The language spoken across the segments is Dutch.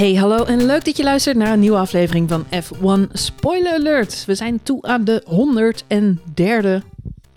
Hey, hallo en leuk dat je luistert naar een nieuwe aflevering van F1 Spoiler Alert. We zijn toe aan de 103e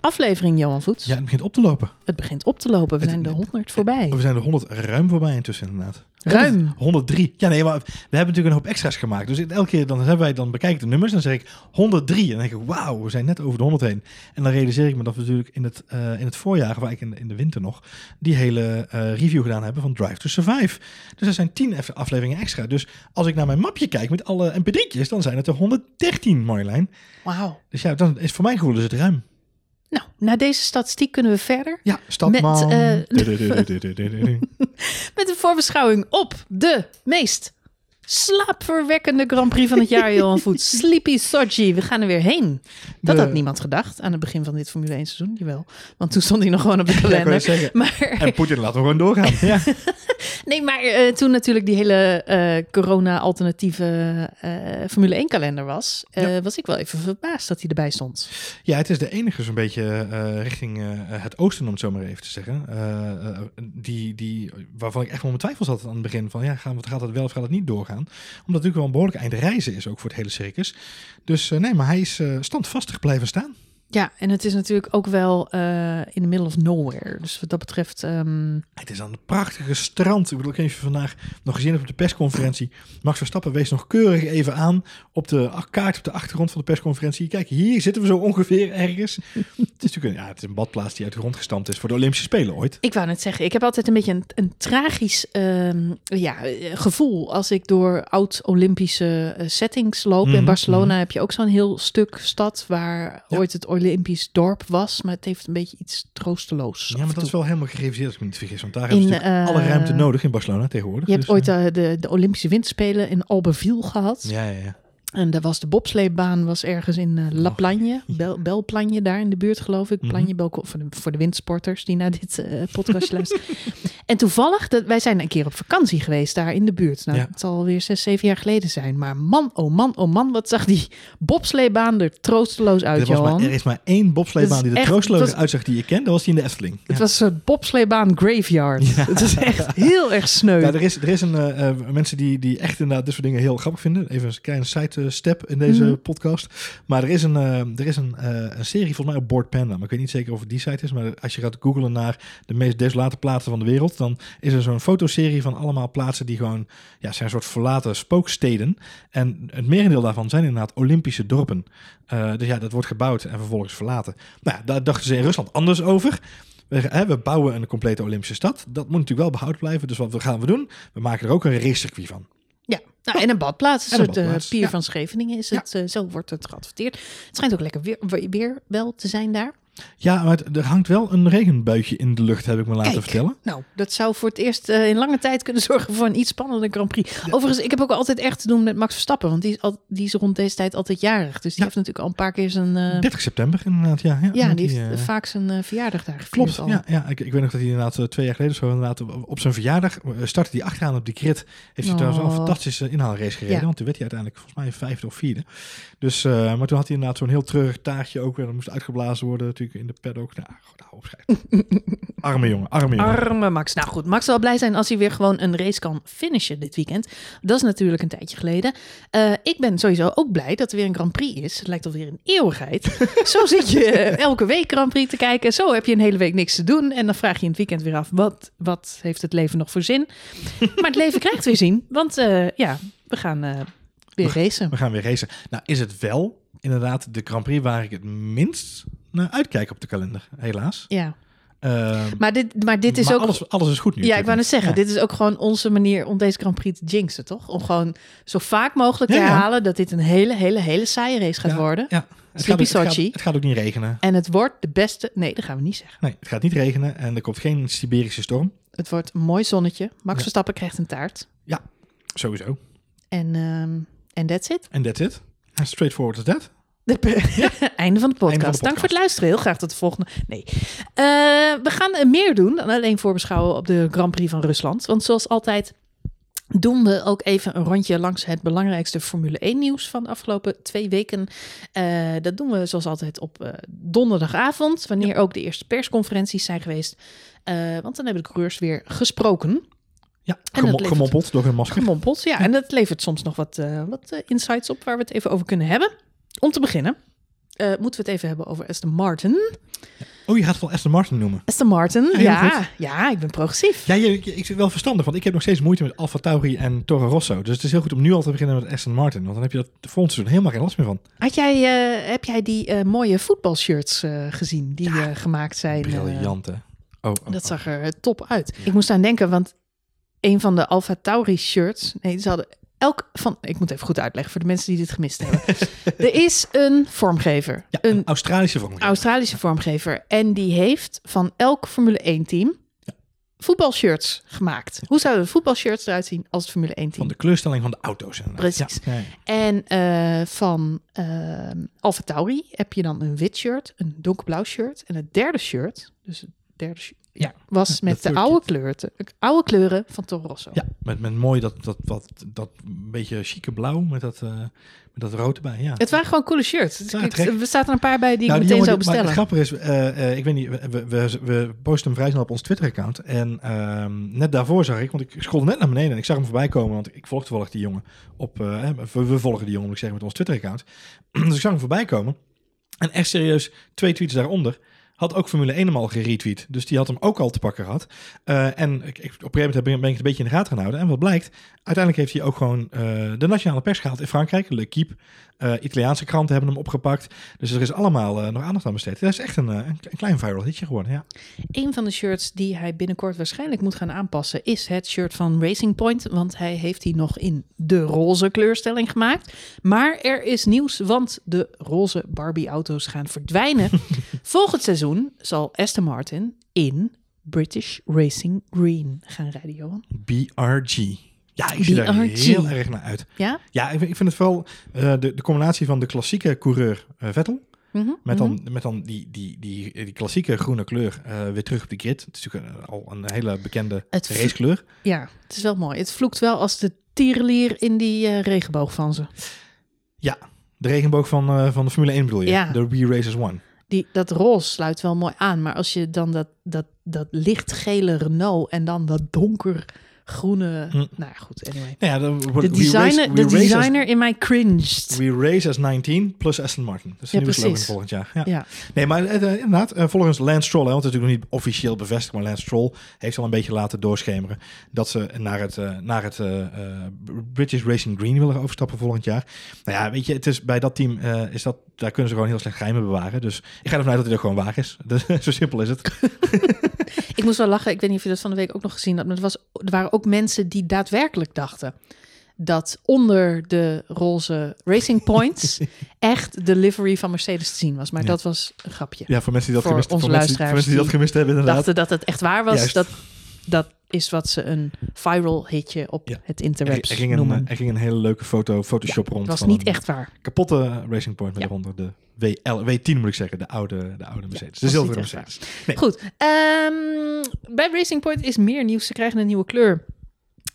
aflevering, Johan Voets. Ja, het begint op te lopen. Het begint op te lopen. We Het- zijn de 100 voorbij. We zijn de 100 ruim voorbij intussen inderdaad. Ruim. 100 103. Ja, nee, maar we hebben natuurlijk een hoop extra's gemaakt. Dus elke keer dan hebben wij dan bekijk ik de nummers en dan zeg ik 103 en dan denk ik wauw, we zijn net over de 100 heen. En dan realiseer ik me dat we natuurlijk in het, eh, in het voorjaar, of eigenlijk in, de- in de winter nog, die hele eh, review gedaan hebben van Drive to Survive. Dus er zijn 10 eff- afleveringen extra. Dus als ik naar mijn mapje kijk met alle mp3'tjes, dan zijn het er 113, Marjolein. Wauw. Dus ja, dan is voor mijn gevoel is het ruim. Nou, na deze statistiek kunnen we verder Ja, Stadman. Met, eh, met een voorbeschouwing op de meest slaapverwekkende Grand Prix van het jaar, Johan Voets. Sleepy Sochi. We gaan er weer heen. Dat De- had niemand gedacht aan het begin van dit Formule 1 seizoen. Jawel, want toen stond hij nog gewoon op de kalender. Maar En Poetin laten we gewoon doorgaan. Ja. Nee, maar eh, toen natuurlijk die hele eh, corona-alternatieve eh, Formule 1-kalender was, eh, was ik wel even verbaasd dat hij erbij stond. ja, het is de enige zo'n beetje richting het oosten, om het zo maar even te zeggen. die, die, waarvan ik echt wel mijn twijfels had aan het begin. Van ja, gaan, gaat het wel of gaat het niet doorgaan? Omdat natuurlijk wel een behoorlijk eind reizen is ook voor het hele circus. Dus eh, nee, maar hij is eh, standvastig blijven staan. Ja, en het is natuurlijk ook wel eh, in the middle of nowhere. Dus wat dat betreft, ehm, Het is aan een prachtige strand. Ik bedoel, ik heb even vandaag nog gezien op de persconferentie. Max Verstappen wees nog keurig even aan op de kaart op de achtergrond van de persconferentie. Kijk, hier zitten we zo ongeveer ergens. het is natuurlijk een, ja, het is een badplaats die uit de grond gestampt is voor de Olympische Spelen ooit. ik wou net zeggen, ik heb altijd een beetje een, een tragisch ehm, ja, gevoel als ik door oud-Olympische eh, settings loop. Mhm, In Barcelona heb je ook zo'n heel stuk stad waar Ja. ooit het Olympisch dorp was, maar het heeft een beetje iets troosteloos. Ja, maar dat is wel helemaal gereviseerd als ik me niet vergis. Want daar In, hebben ze eh, alle ruimte nodig in Barcelona tegenwoordig. Je hebt Dus, ooit eh, de, de, de Olympische Winterspelen in Albertville gehad. Ja, ja, ja. En daar was de bobsleebaan was ergens in eh, La Plagne, Bel, Belplagne, daar in de buurt geloof ik. Mhm. Plagne, Belko, voor, de, voor de windsporters die naar dit eh podcast luisteren. en toevallig, dat, wij zijn een keer op vakantie geweest daar in de buurt. Nou, Ja. het zal alweer zes, zeven jaar geleden zijn. Maar man, oh man, oh man, wat zag die bobsleebaan er troosteloos uit, Er, Johan. maar, er is maar één is die er echt- troosteloos was- uitzag die je kent. Dat was die in de Efteling. Het Ja. was een soort bobsleebaan graveyard. Ja. Het is echt heel erg sneu. Ja, er is, er is een eh, mensen die, die echt inderdaad dit soort dingen heel grappig vinden. Even een kleine side step in deze Mhm. podcast. Maar er is een, eh, er is een, eh, een serie volgens mij op Board Panda. Maar ik weet niet zeker of het die site is. Maar als je gaat googlen naar de meest desolate plaatsen van de wereld, dan is er zo'n fotoserie van allemaal plaatsen die gewoon ja, zijn een soort verlaten spooksteden. En het merendeel daarvan zijn inderdaad Olympische dorpen. Eh, dus ja, dat wordt gebouwd en vervolgens verlaten. Nou ja, daar dachten ze in Rusland anders over. We bouwen een complete Olympische stad. Dat moet natuurlijk wel behouden blijven. Dus wat gaan we doen? We maken er ook een racecircuit van. Ja, nou, en een badplaats. Een En een soort eh, pier ja. van Scheveningen is het. eh, zo wordt het geadverteerd. Het schijnt ook lekker weer, weer wel te zijn daar. Ja, maar er hangt wel een regenbuitje in de lucht, heb ik me laten Kijk. vertellen. Nou, dat zou voor het eerst eh, in lange tijd kunnen zorgen voor een iets spannender Grand Prix. Overigens, ik heb ook altijd echt te doen met Max Verstappen. Want die is, al, die is rond deze tijd altijd jarig. Dus die Ja. heeft natuurlijk al een paar keer zijn... eh, 30 september inderdaad, ja. Ja, ja, want die heeft eh, vaak zijn verjaardag daar Klopt, al. ja, ja ik, ik weet nog dat hij inderdaad twee jaar geleden zo inderdaad op- zijn verjaardag startte hij achteraan op die grid. Heeft hij trouwens wel een Oh. fantastische inhaalrace gereden, want toen werd hij uiteindelijk volgens mij vijfde of vierde. Dus, maar toen had hij inderdaad zo'n heel treurig taartje ook weer. Dat moest uitgeblazen worden natuurlijk in de paddock. Nou, goed, nou, arme jongen, arme jongen. Arme Max. Nou goed, Max zal blij zijn als hij weer gewoon een race kan finishen dit weekend. Dat is natuurlijk een tijdje geleden. Eh, ik ben sowieso ook blij dat er weer een Grand Prix is. Het lijkt alweer een eeuwigheid. zo zit je eh, elke week Grand Prix te kijken. Zo heb je een hele week niks te doen. En dan vraag je in het weekend weer af, wat, wat heeft het leven nog voor zin? maar het leven krijgt weer zin, want eh, ja, we gaan weer racen. We gaan weer racen. Nou, is het wel inderdaad de Grand Prix waar ik het minst naar uitkijk op de kalender, helaas. Ja, Ehm, maar dit, maar dit is maar ook... alles, alles is goed nu. Ja, ik wou net zeggen, Ja. dit is ook gewoon onze manier om deze Grand Prix te jinxen, toch? Om gewoon zo vaak mogelijk te Ja, ja. herhalen dat dit een hele, hele, hele saaie race gaat Ja, worden. Ja, het gaat, ook- het, gaat, het gaat ook niet regenen. En het wordt de beste... Nee, dat gaan we niet zeggen. Nee, het gaat niet regenen en er komt geen Siberische storm. Het wordt een mooi zonnetje. Max Ja. Verstappen krijgt een taart. Sowieso. En ehm, en that's it. En that's it. As straightforward as that. De Einde van de podcast. Dank voor het luisteren. Heel graag tot de volgende. Nee. Eh, we gaan meer doen dan alleen voorbeschouwen op de Grand Prix van Rusland. Want zoals altijd doen we ook even een rondje langs het belangrijkste Formule 1 nieuws van de afgelopen twee weken. Eh, dat doen we zoals altijd op eh, donderdagavond, wanneer ook de eerste persconferenties zijn geweest. Want dan hebben de coureurs weer gesproken. Ja, gemo- levert- gemompeld door hun masker. Gemompeld, ja. En dat levert soms nog wat, eh, wat eh, insights op waar we het even over kunnen hebben. Om te beginnen eh, moeten we het even hebben over Aston Martin. Oh, je gaat het wel Aston Martin noemen. Aston Martin, heel ja, ja, ik ben progressief. Ja, je, ik zit wel verstandig, want ik heb nog steeds moeite met Alfa Tauri en Toro Rosso. Dus het is heel goed om nu al te beginnen met Aston Martin. Want dan heb je dat de volgende seizoen helemaal geen last meer van. Had jij, heb jij die mooie voetbalshirts gezien die gemaakt zijn? Briljant, hè? Oh, oh, dat oh. zag er top uit. Ik moest aan denken, want een van de Alfa Tauri shirts, nee, ze hadden elk van, ik moet even goed uitleggen voor de mensen die dit gemist hebben. er is een vormgever, Ja, een een Australische vormgever. Australische vormgever. En die heeft van elk Formule 1 team voetbalshirts gemaakt. Hoe zouden de voetbalshirts eruit zien als het Formule 1 Van team? de kleurstelling van de auto's. inderdaad. Precies. Ja. En eh, van uh, Alfa Tauri heb je dan een wit shirt, een donkerblauw shirt. En het derde shirt, dus het derde shirt, ja, was met de, oude, kleuren, de oude kleuren van Toro Rosso. Ja, met, met mooi dat, dat, dat, dat beetje chique blauw met dat, eh, met dat rood erbij. Ja. Het waren gewoon coole shirts. Dus Ja, ik- er staat er een paar bij die Nou, ik die meteen zou die- maar bestellen. het grappige is, eh, eh, ik weet niet, we, we, we posten hem vrij snel op ons Twitter-account. En ehm, net daarvoor zag ik, want ik scrollde net naar beneden en ik zag hem voorbij komen. Want ik volg toevallig die jongen op, we, we volgen die jongen, moet ik zeggen, met ons Twitter-account. dus ik zag hem voorbij komen. En echt serieus, twee tweets daaronder had ook Formule 1 hem al geretweet. Dus die had hem ook al te pakken gehad. Eh, en ik, op een gegeven moment ben ik het een beetje in de gaten gaan houden. En wat blijkt, uiteindelijk heeft hij ook gewoon eh, de nationale pers gehaald in Frankrijk. Le Keep. Eh, Italiaanse kranten hebben hem opgepakt. Dus er is allemaal eh, nog aandacht aan besteed. Dat is echt een, eh, een, een klein viral hitje geworden, ja. Een van de shirts die hij binnenkort waarschijnlijk moet gaan aanpassen is het shirt van Racing Point. Want hij heeft die nog in de roze kleurstelling gemaakt. Maar er is nieuws, want de roze Barbie-auto's gaan verdwijnen. Volgend seizoen zal Aston Martin in British Racing Green gaan rijden, Johan. BRG. Ja, ik zie daar BRG. heel erg naar uit. Ja? Ja, ik vind, ik vind het wel eh, de, de combinatie van de klassieke coureur eh, Vettel. Mhm, Met mhm. dan, met dan die, die, die, die klassieke groene kleur eh, weer terug op de grid. Het is natuurlijk een- al een hele bekende Het racekleur. Ja, het is wel mooi. Het vloekt wel als de tierenlier in die regenboog van ze. Ja, de regenboog van, van de Formule 1 bedoel je? Ja. De We Races One. Die, dat roze sluit wel mooi aan. Maar als je dan dat, dat, dat lichtgele Renault en dan dat donkergroene... Hm. Nou ja, goed, anyway. Nou ja, De, We designer, Race- de as- designer in mij cringed. We Race as 19 plus Aston Martin. Dat is de Ja, nieuwe slogan volgend jaar. Ja. Ja. Nee, maar eh, eh, inderdaad, eh, volgens Lance Stroll, hè, want het is natuurlijk nog niet officieel bevestigd, maar Lance Stroll heeft al een beetje laten doorschemeren dat ze naar het, naar het British Racing Green willen overstappen volgend jaar. Nou ja, weet je, het is bij dat team is dat, daar kunnen ze gewoon heel slecht geheimen bewaren. Dus ik ga ervan uit dat het gewoon waar is. Dus, zo simpel is het. Ik moest wel lachen. Ik weet niet of je dat van de week ook nog gezien had. Maar het was, er waren ook mensen die daadwerkelijk dachten... dat onder de roze Racing Points... echt de livery van Mercedes te zien was. Maar Ja. dat was een grapje. Ja, voor mensen die dat gemist, onze voor mensen, die- voor luisteraars mensen die dat gemist hebben, inderdaad. dachten dat het echt waar was. Juist. Dat, dat is wat ze een viral hitje op Ja. het Er, interwebs er, ging een, er ging een hele leuke foto, Photoshop rond. Het was niet echt waar. Kapotte Racing Point met Ja. eronder de WL, W10 moet ik zeggen, de oude, de oude Mercedes. de zilveren Mercedes. Nee. Goed. ehm, bij Racing Point is meer nieuws. Ze krijgen een nieuwe kleur.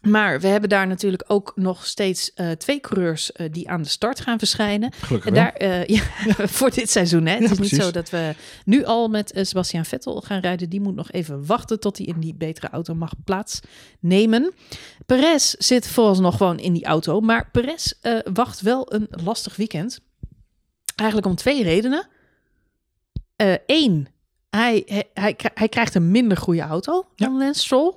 Maar we hebben daar natuurlijk ook nog steeds eh, twee coureurs eh, die aan de start gaan verschijnen. Gelukkig En daar, eh, ja, voor dit seizoen. Hè? Het Ja, is niet zo dat we nu al met Sebastian Vettel gaan rijden. Die moet nog even wachten tot hij in die betere auto mag plaatsnemen. Perez zit vooralsnog gewoon in die auto. Maar Perez wacht wel een lastig weekend. Eigenlijk om twee redenen. Eén, hij, hij, hij, kri- hij krijgt een minder goede auto dan Lance Stroll.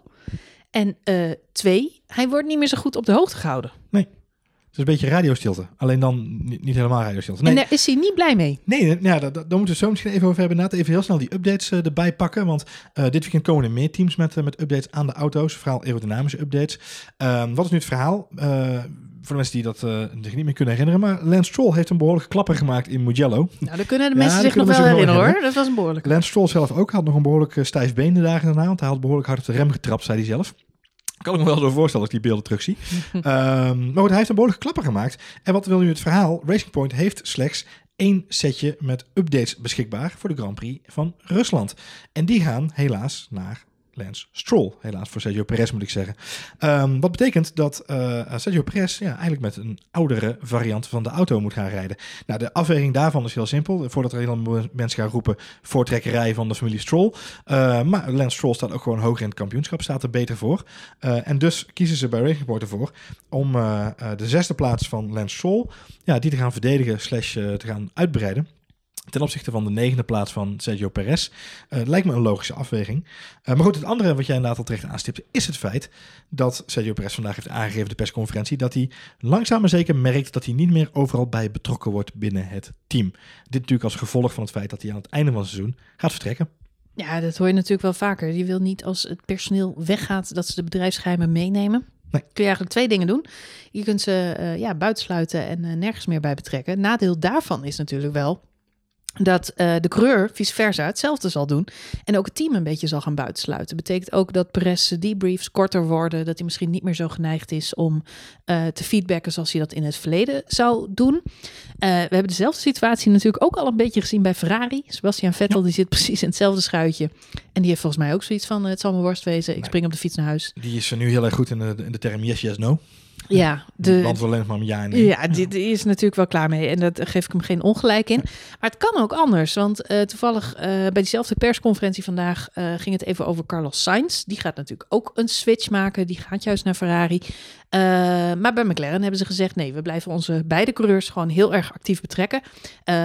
En eh, twee, hij wordt niet meer zo goed op de hoogte gehouden. Het is een beetje radiostilte. Alleen dan niet, niet helemaal radiostilte. Nee, En daar is hij niet blij mee. nee, nee, ja, daar, daar moeten we zo misschien even over hebben. Inderdaad, even heel snel die updates eh, erbij pakken. Want eh, dit weekend komen er meer teams met, met updates aan de auto's. Vooral aerodynamische updates. Ehm, wat is nu het verhaal? Voor de mensen die dat eh, zich niet meer kunnen herinneren. Maar Lance Stroll heeft een behoorlijke klapper gemaakt in Mugello. Nou, daar kunnen de mensen zich nog wel herinneren hoor. Dat was een behoorlijk. Lance Stroll zelf ook had nog een behoorlijk eh, stijf been de dagen daarna. Want hij had behoorlijk hard op de rem getrapt, zei hij zelf. Kan ik me wel zo voorstellen als ik die beelden terugzie. Ehm maar goed, hij heeft een behoorlijke klapper gemaakt. En wat wil nu het verhaal? Racing Point heeft slechts één setje met updates beschikbaar voor de Grand Prix van Rusland. En die gaan helaas naar Stroll. Helaas voor Sergio Perez moet ik zeggen. Um, wat betekent dat uh, Sergio Perez ja, eigenlijk met een oudere variant van de auto moet gaan rijden. Nou, de afweging daarvan is heel simpel. Voordat er heel mensen gaan roepen voortrekkerij van de familie Stroll. Uh, maar Lance Stroll staat ook gewoon hoger in het kampioenschap, staat er beter voor. Uh, en dus kiezen ze bij Racing Report ervoor om de zesde plaats van Lance Stroll ja, die te gaan verdedigen slash te gaan uitbreiden ten opzichte van de negende plaats van Sergio Perez. Uh, lijkt me een logische afweging. Uh, maar goed, het andere wat jij inderdaad al terecht aanstipte, is het feit dat Sergio Perez vandaag heeft aangegeven de persconferentie dat hij langzaam maar zeker merkt dat hij niet meer overal bij betrokken wordt binnen het team. Dit natuurlijk als gevolg van het feit dat hij aan het einde van het seizoen gaat vertrekken. Ja, dat hoor je natuurlijk wel vaker. Je wil niet als het personeel weggaat dat ze de bedrijfsgeheimen meenemen. Nee. Kun je eigenlijk twee dingen doen. Je kunt ze uh, ja, buitensluiten en nergens meer bij betrekken. Nadeel daarvan is natuurlijk wel dat uh, de coureur vice versa hetzelfde zal doen. En ook het team een beetje zal gaan buitensluiten. Betekent ook dat Perez debriefs korter worden. Dat hij misschien niet meer zo geneigd is om uh, te feedbacken zoals hij dat in het verleden zou doen. Uh, we hebben dezelfde situatie natuurlijk ook al een beetje gezien bij Ferrari. Sebastian Vettel die zit precies in hetzelfde schuitje. En die heeft volgens mij ook zoiets van, het zal me worst wezen. Ik spring op de fiets naar huis. Die is nu heel erg goed in de, in de term yes, yes, no. Ja, de, want alleen maar ja en Ja, dit is natuurlijk wel klaar mee. En dat geef ik hem geen ongelijk in. Maar het kan ook anders. Want uh, toevallig uh, bij diezelfde persconferentie vandaag uh, ging het even over Carlos Sainz. Die gaat natuurlijk ook een switch maken. Die gaat juist naar Ferrari. maar bij McLaren hebben ze gezegd: nee, we blijven onze beide coureurs gewoon heel erg actief betrekken.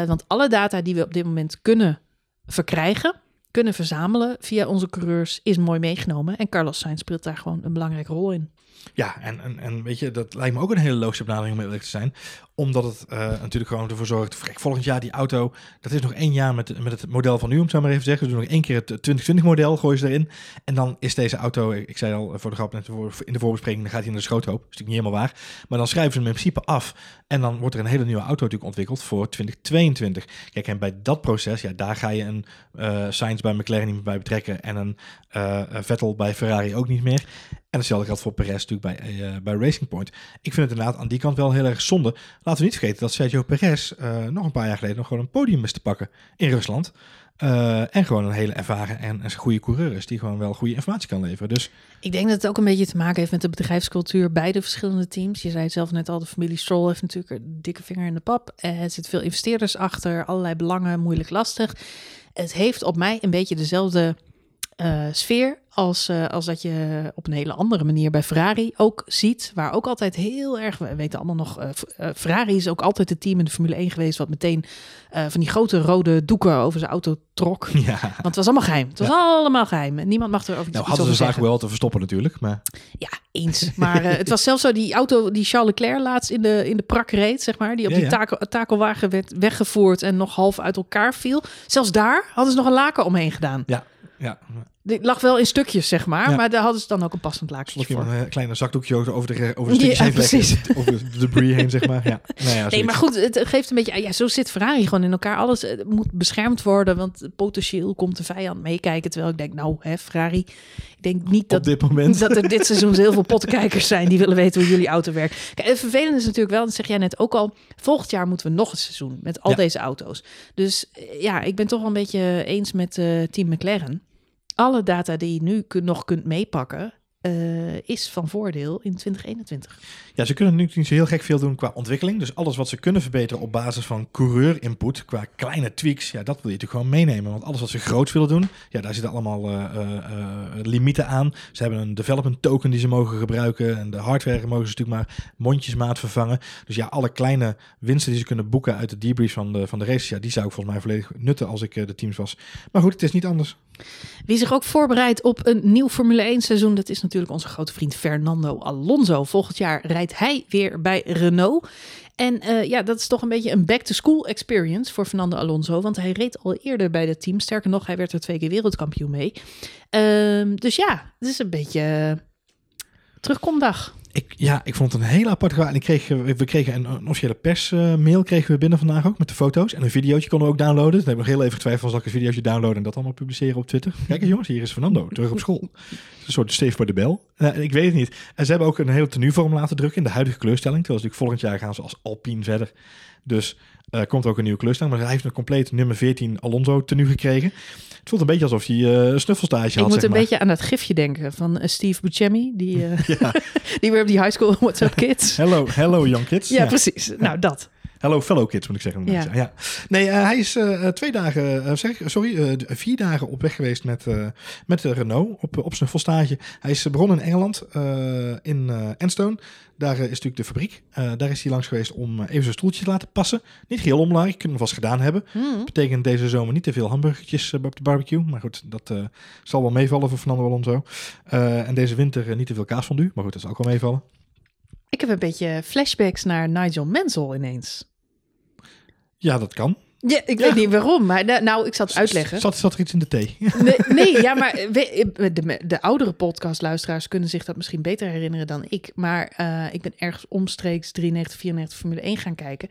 want alle data die we op dit moment kunnen verkrijgen, kunnen verzamelen via onze coureurs, is mooi meegenomen. En Carlos Sainz speelt daar gewoon een belangrijke rol in. Ja, en, en, en weet je, dat lijkt me ook een hele logische benadering om eerlijk te zijn omdat het uh, natuurlijk gewoon ervoor zorgt. volgend jaar die auto. Dat is nog één jaar met, met het model van nu, om het zo maar even te zeggen. Doen nog één keer het 2020 model, gooien ze erin. En dan is deze auto, ik zei al voor de grap net in de voorbespreking, dan gaat hij in de schroothoop. Dat is natuurlijk niet helemaal waar. Maar dan schrijven ze hem in principe af. En dan wordt er een hele nieuwe auto natuurlijk ontwikkeld voor 2022. Kijk, en bij dat proces, ja, daar ga je een uh, Sainz bij McLaren niet meer bij betrekken. En een Vettel bij Ferrari ook niet meer. En hetzelfde geldt voor Perez natuurlijk bij, uh, bij Racing Point. Ik vind het inderdaad aan die kant wel heel erg zonde. Laten we niet vergeten dat Sergio Perez uh, nog een paar jaar geleden nog gewoon een podium is te pakken in Rusland. Uh, en gewoon een hele ervaren en een goede coureur is die gewoon wel goede informatie kan leveren. Dus ik denk dat het ook een beetje te maken heeft met de bedrijfscultuur bij de verschillende teams. Je zei het zelf net al, de familie Stroll heeft natuurlijk een dikke vinger in de pap. Er zitten veel investeerders achter, allerlei belangen, moeilijk lastig. Het heeft op mij een beetje dezelfde uh, sfeer als, uh, als dat je op een hele andere manier bij Ferrari ook ziet. Waar ook altijd heel erg, we weten allemaal nog, uh, Ferrari is ook altijd het team in de Formule 1 geweest. wat meteen van die grote rode doeken over zijn auto trok. Ja. Want het was allemaal geheim. Het was allemaal geheim. En niemand mag er over nou, iets hadden ze zaken wel te verstoppen natuurlijk. Maar... Ja, eens. Maar het was zelfs zo die auto die Charles Leclerc laatst in de, in de prak reed, zeg maar. Die op ja, die takel, takelwagen werd weggevoerd en nog half uit elkaar viel. Zelfs daar hadden ze nog een laken omheen gedaan. Ja, ja. Dit lag wel in stukjes, zeg maar. Maar daar hadden ze dan ook een passend laakje voor. Een eh, kleine zakdoekje over de, over de stukjes ja, precies. over de debris heen, zeg maar. Ja. Nou ja, nee, maar goed, het geeft een beetje... Ja, zo zit Ferrari gewoon in elkaar. Alles eh, moet beschermd worden, want potentieel komt de vijand meekijken. Terwijl ik denk, nou, hè, Ferrari... Ik denk niet dat, dit moment. dat er dit seizoen heel veel pottenkijkers zijn... die willen weten hoe jullie auto werkt. Kijk, het vervelende is natuurlijk wel, dat zeg jij net ook al... volgend jaar moeten we nog een seizoen met al deze auto's. Dus eh, ja, ik ben toch wel een beetje eens met uh, Team McLaren alle data die je nu nog kunt meepakken, uh, is van voordeel in 2021. Ja, ze kunnen nu niet zo heel gek veel doen qua ontwikkeling. Dus alles wat ze kunnen verbeteren op basis van coureur-input, qua kleine tweaks, ja, dat wil je natuurlijk gewoon meenemen. Want alles wat ze groot willen doen, ja, daar zitten allemaal uh, uh, limieten aan. Ze hebben een development token die ze mogen gebruiken. En de hardware mogen ze natuurlijk maar mondjesmaat vervangen. Dus ja, alle kleine winsten die ze kunnen boeken uit de debrief van de, van de race, ja, die zou ik volgens mij volledig nutten als ik de teams was. Maar goed, het is niet anders. Wie zich ook voorbereidt op een nieuw Formule 1 seizoen, dat is natuurlijk onze grote vriend Fernando Alonso. Volgend jaar rijdt hij weer bij Renault. En uh, ja, dat is toch een beetje een back-to-school experience voor Fernando Alonso. Want hij reed al eerder bij het team. Sterker nog, hij werd er twee keer wereldkampioen mee. Uh, dus ja, het is een beetje terugkomdag. Ik, ja, ik vond het een hele aparte En ik kreeg, eh, we kregen een, officiële persmail uh, kregen we binnen vandaag ook met de foto's. En een videootje konden we ook downloaden. Dan hebben we nog heel even getwijfeld zal ik een videootje downloaden en dat allemaal publiceren op Twitter. Kijk eens jongens, hier is Fernando, terug op school. Een soort Steve voor de bel. Uh, ik weet het niet. En ze hebben ook een hele tenuevorm laten drukken in de huidige kleurstelling. Terwijl natuurlijk volgend jaar gaan ze als Alpine verder. Dus uh, komt ook een nieuwe kleurstelling. Maar hij heeft een compleet nummer 14 Alonso tenue gekregen. Het voelt een beetje alsof hij eh, een snuffelstage Ik had, moet zeg een maar. beetje aan dat gifje denken van eh, Steve Buscemi, die, eh, Ja. die weer op die high school What's Up Kids. Hello, hello young kids. Ja, precies. Nou, dat. Hello fellow kids moet ik zeggen. Ja. Ja. Nee, eh, hij is eh, twee dagen, eh, zeg sorry, eh, vier dagen op weg geweest met, eh, met de Renault op, op zijn volstage. Hij is begonnen in Engeland, eh, in eh Enstone. Daar eh, is natuurlijk de fabriek. Eh, daar is hij langs geweest om eh, even zijn stoeltje te laten passen. Niet geheel omlaag, kunnen we vast gedaan hebben. Hmm. Betekent deze zomer niet te veel hamburgertjes eh, op de barbecue. Maar goed, dat eh, zal wel meevallen voor Fernando Alonso. Eh, en deze winter eh, niet te veel kaasfondue. Maar goed, dat zal ook wel meevallen. Ik heb een beetje flashbacks naar Nigel Mansell ineens. Ja, dat kan. Ja, ik Ja. weet niet waarom, maar nou, ik zal het uitleggen. Zat, zat er iets in de thee? Nee, nee ja, maar we- de, de oudere podcastluisteraars kunnen zich dat misschien beter herinneren dan ik. Maar eh, ik ben ergens omstreeks 93, 94 Formule 1 gaan kijken.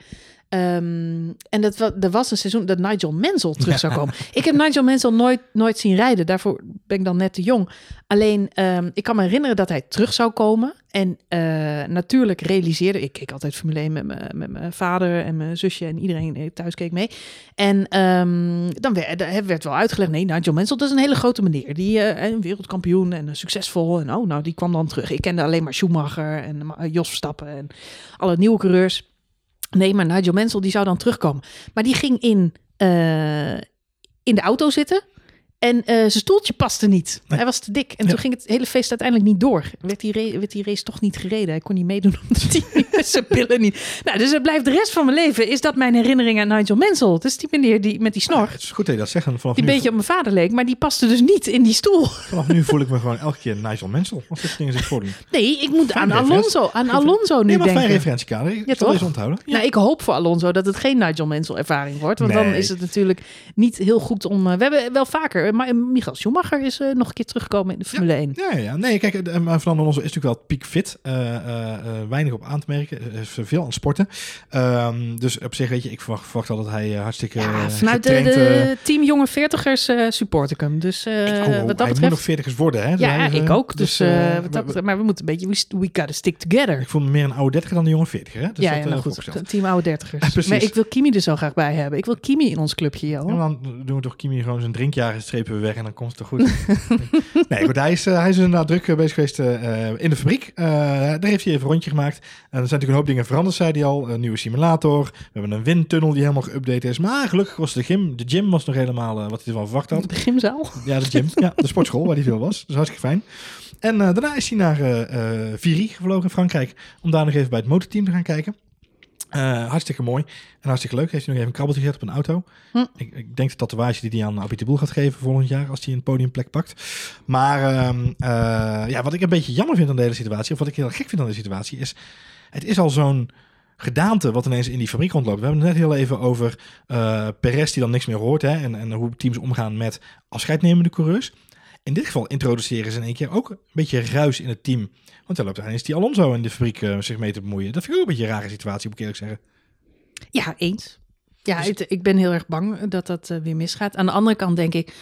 Ehm, en dat, er was een seizoen dat Nigel Mansell terug zou komen. Ik heb Nigel Mansell nooit, nooit zien rijden. Daarvoor ben ik dan net te jong. Alleen, ehm, ik kan me herinneren dat hij terug zou komen. En eh, natuurlijk realiseerde... Ik keek altijd Formule 1 met mijn, met mijn vader en mijn zusje en iedereen eh, thuis keek mee. En ehm, dan werd, er werd wel uitgelegd... Nee, Nigel Mansell, dat is een hele grote meneer. Die eh, een wereldkampioen en eh, succesvol. En oh, nou, die kwam dan terug. Ik kende alleen maar Schumacher en eh, Jos Verstappen en alle nieuwe coureurs. Nee, maar Nigel Mansell die zou dan terugkomen. Maar die ging in, eh, in de auto zitten. En eh, zijn stoeltje paste niet. Nee. Hij was te dik. En Ja. toen ging het hele feest uiteindelijk niet door. Werd die, werd die race toch niet gereden. Hij kon niet meedoen omdat hij zijn pillen niet... Nou, dus het blijft de rest van mijn leven... is dat mijn herinnering aan Nigel Mansell. Het is die meneer die met die snor... Ah, het is goed dat je dat zegt. Vanaf, die een beetje op mijn vader leek. Maar die paste dus niet in die stoel. vanaf nu voel ik me gewoon elke keer Nigel Mansell. Als dit dingen zich voordoen. Nee, ik moet Fijn aan. Alonso, aan Alonso nu Nee, maar fijn denken. referentiekader. Ik Ja, zal toch? deze onthouden. Ja. Nou, ik hoop voor Alonso dat het geen Nigel Mansell ervaring wordt. Want dan is het natuurlijk niet heel goed om... eh, we hebben wel vaker... Maar Michael Schumacher is eh, nog een keer teruggekomen in de Formule 1. Ja, ja, ja. Nee, kijk, eh, Fernando Alonso is natuurlijk wel peak fit. Eh, eh, eh, weinig op aan te merken. Veel aan het sporten. Ehm, dus op zich, weet je, ik verwacht, verwacht al dat hij eh, hartstikke Ja, eh, vanuit de, getraind, de eh, team jonge veertigers eh support ik hem. Dus eh, ik- oh, wat dat hij moet nog. 40 worden, hè? Dus Ja, eh, ik ook. Dus, eh, eh, wat dat maar- betreft, maar we moeten een beetje... We, we gotta stick together. Ik voel me meer een oude 30 dan een jonge 40, hè? Dus ja, dat, eh, nou goed. Team oude dertigers. Maar ik wil Kimi er zo graag bij hebben. Ik wil Kimi in ons clubje, joh. En dan doen we toch Kimi gewoon zijn drinkjaren we weg en dan komt het goed. nee, goed, hij is, eh, hij is inderdaad druk eh, bezig geweest eh, in de fabriek. Eh, daar heeft hij even een rondje gemaakt. En er zijn natuurlijk een hoop dingen veranderd, zei hij al. Een nieuwe simulator. We hebben een windtunnel die helemaal geüpdate is. Maar gelukkig was de gym, de gym was nog helemaal wat hij ervan verwacht had. De gymzaal. Ja, de gym. ja, de sportschool waar hij veel was. Dus hartstikke fijn. En daarna is hij naar Viry gevlogen in Frankrijk. Om daar nog even bij het motorteam te gaan kijken. Eh, hartstikke mooi en hartstikke leuk. Heeft hij nog even een krabbeltje gezet op een auto. Hm. Ik, ik denk de tatoeage die hij aan de Boel gaat geven volgend jaar. Als hij een podiumplek pakt. Maar ehm, eh, ja, wat ik een beetje jammer vind aan de hele situatie. Of wat ik heel gek vind aan deze situatie. Is het is al zo'n gedaante wat ineens in die fabriek rondloopt. We hebben het net heel even over eh Perez die dan niks meer hoort. Hè, en, en hoe teams omgaan met afscheidnemende coureurs. In dit geval introduceren ze in één keer ook een beetje ruis in het team. Want dan loopt er eens die Alonso in de fabriek eh, zich mee te bemoeien. Dat vind ik ook een beetje een rare situatie, moet ik eerlijk zeggen. Ja, eens. Ja, Dus- het- ik ben heel erg bang dat dat eh, weer misgaat. Aan de andere kant denk ik,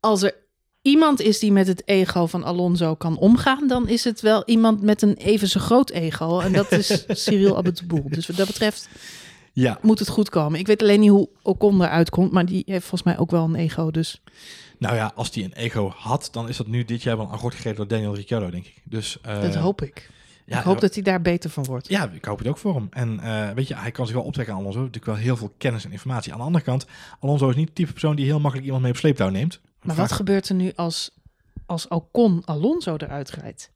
als er iemand is die met het ego van Alonso kan omgaan, dan is het wel iemand met een even zo groot ego. En dat is Cyril Abiteboul. Dus wat dat betreft Ja, moet het goed komen. Ik weet alleen niet hoe Ocon eruit komt, maar die heeft volgens mij ook wel een ego. Dus nou ja, als die een ego had, dan is dat nu dit jaar wel aan gort gegeven door Daniel Ricciardo, denk ik. Dus, eh, dat hoop ik. ja, ik hoop dat hij daar beter van wordt. Ja, ik hoop het ook voor hem. En eh, weet je, hij kan zich wel optrekken aan Alonso. Natuurlijk wel heel veel kennis en informatie. Aan de andere kant, Alonso is niet het type persoon die heel makkelijk iemand mee op sleeptouw neemt. Maar Vaak- wat gebeurt er nu als, als Ocon Alonso eruit rijdt?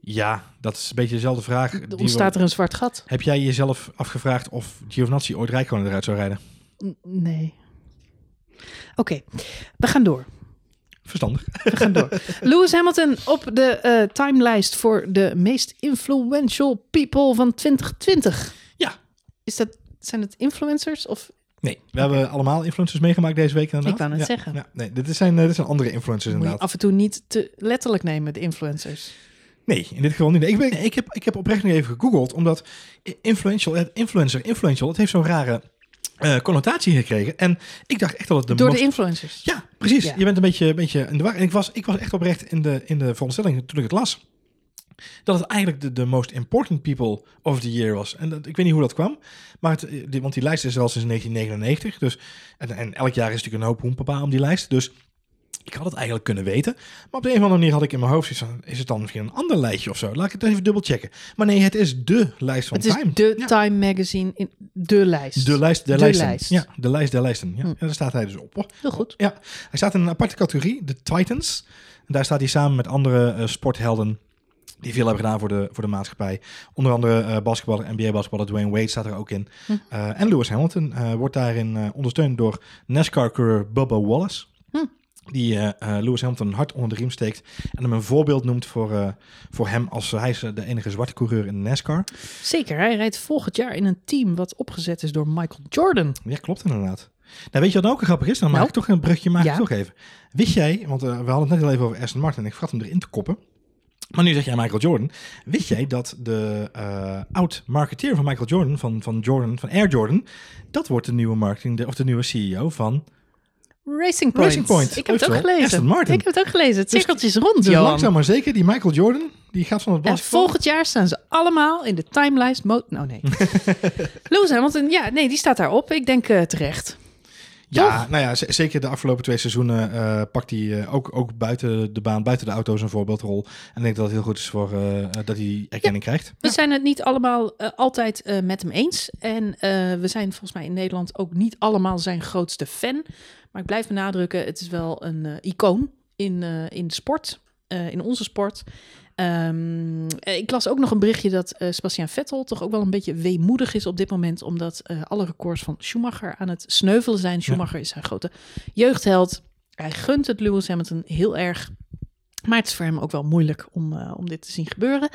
Ja, dat is een beetje dezelfde vraag. Er die ontstaat we- er een zwart gat. Heb jij jezelf afgevraagd of Giovinazzi ooit Rijkonen eruit zou rijden? N- Nee. Oké, we gaan door. Verstandig. We gaan door. Lewis Hamilton op de eh, timelijst voor de meest influential people van 2020. Ja. Is dat, zijn het influencers of Nee, we hebben allemaal influencers meegemaakt deze week inderdaad. Ik wou net Ja, zeggen. Ja, nee, dit zijn, eh, dit zijn andere influencers moet inderdaad. af en toe niet te letterlijk nemen, de influencers? Nee, in dit geval niet. Ik, ben, ik, heb, ik heb oprecht nog even gegoogeld, omdat influential, het influencer, influential, het heeft zo'n rare eh, connotatie gekregen. En ik dacht echt dat het de Door most- de influencers. Ja, precies. Ja. Je bent een beetje, een beetje in de war. En ik was, ik was echt oprecht in de, in de veronderstelling toen ik het las. dat het eigenlijk de, de most important people of the year was. En dat, ik weet niet hoe dat kwam, maar het, eh, die, want die lijst is al sinds 1999. Dus, en, en elk jaar is natuurlijk een hoop hoempapa om die lijst. Dus ik had het eigenlijk kunnen weten. Maar op de een of andere manier had ik in mijn hoofd zoiets van, is het dan misschien een ander lijstje of zo? Laat ik het even dubbel checken. Maar nee, het is de lijst van Het is Time. de Ja. Time Magazine in de lijst. De lijst der De lijsten. lijst. Ja, de lijst der lijsten. Ja. Hm. En daar staat hij dus op. Heel goed. Ja, hij staat in een aparte categorie, de Titans. En daar staat hij samen met andere eh, sporthelden die veel hebben gedaan voor de, voor de maatschappij. Onder andere eh basketballer, NBA-basketballer Dwayne Wade staat er ook in. Hm. Eh, en Lewis Hamilton wordt daarin ondersteund door NASCAR-coureur Bubba Wallace. Die eh, eh, Lewis Hamilton hart onder de riem steekt. En hem een voorbeeld noemt voor, eh, voor hem als hij is de enige zwarte coureur in NASCAR. Zeker, hij rijdt volgend jaar in een team wat opgezet is door Michael Jordan. Ja, klopt inderdaad. Nou, weet je wat ook grappig is? Dan maak Nou? ik toch een brugje, maak Ja. ik toch even. Wist jij, want we hadden het net al even over Aston Martin en ik vergat hem erin te koppen. Maar nu zeg jij Michael Jordan. Wist jij dat de oud-marketeer van Michael Jordan, van, van Jordan, van Air Jordan, dat wordt de nieuwe marketing, de, of de nieuwe CEO van. Racing Point. Racing Point, Ik heb het ook gelezen. Aston Martin. Ik heb het ook gelezen. Het Dus- cirkeltje is rond, Dus Johan. langzaam maar zeker, die Michael Jordan, die gaat van het En basketbal. volgend jaar staan ze allemaal in de timelijst. Mo nou nee. Lewis Hamilton, ja, nee, die staat daarop. Ik denk eh, terecht. Ja, Toch? nou ja, z- zeker de afgelopen twee seizoenen eh, pakt hij eh, ook, ook buiten de baan, buiten de auto's een voorbeeldrol. En ik denk dat het heel goed is voor eh, dat hij erkenning krijgt. We zijn het niet allemaal eh, altijd eh, met hem eens. En eh, we zijn volgens mij in Nederland ook niet allemaal zijn grootste fan. Maar ik blijf benadrukken, het is wel een eh, icoon in, eh, in de sport, eh, in onze sport. Ehm, eh, ik las ook nog een berichtje dat eh Sebastian Vettel toch ook wel een beetje weemoedig is op dit moment, omdat alle records van Schumacher aan het sneuvelen zijn. Schumacher is zijn grote jeugdheld. Hij gunt het Lewis Hamilton heel erg. Maar het is voor hem ook wel moeilijk om, om dit te zien gebeuren.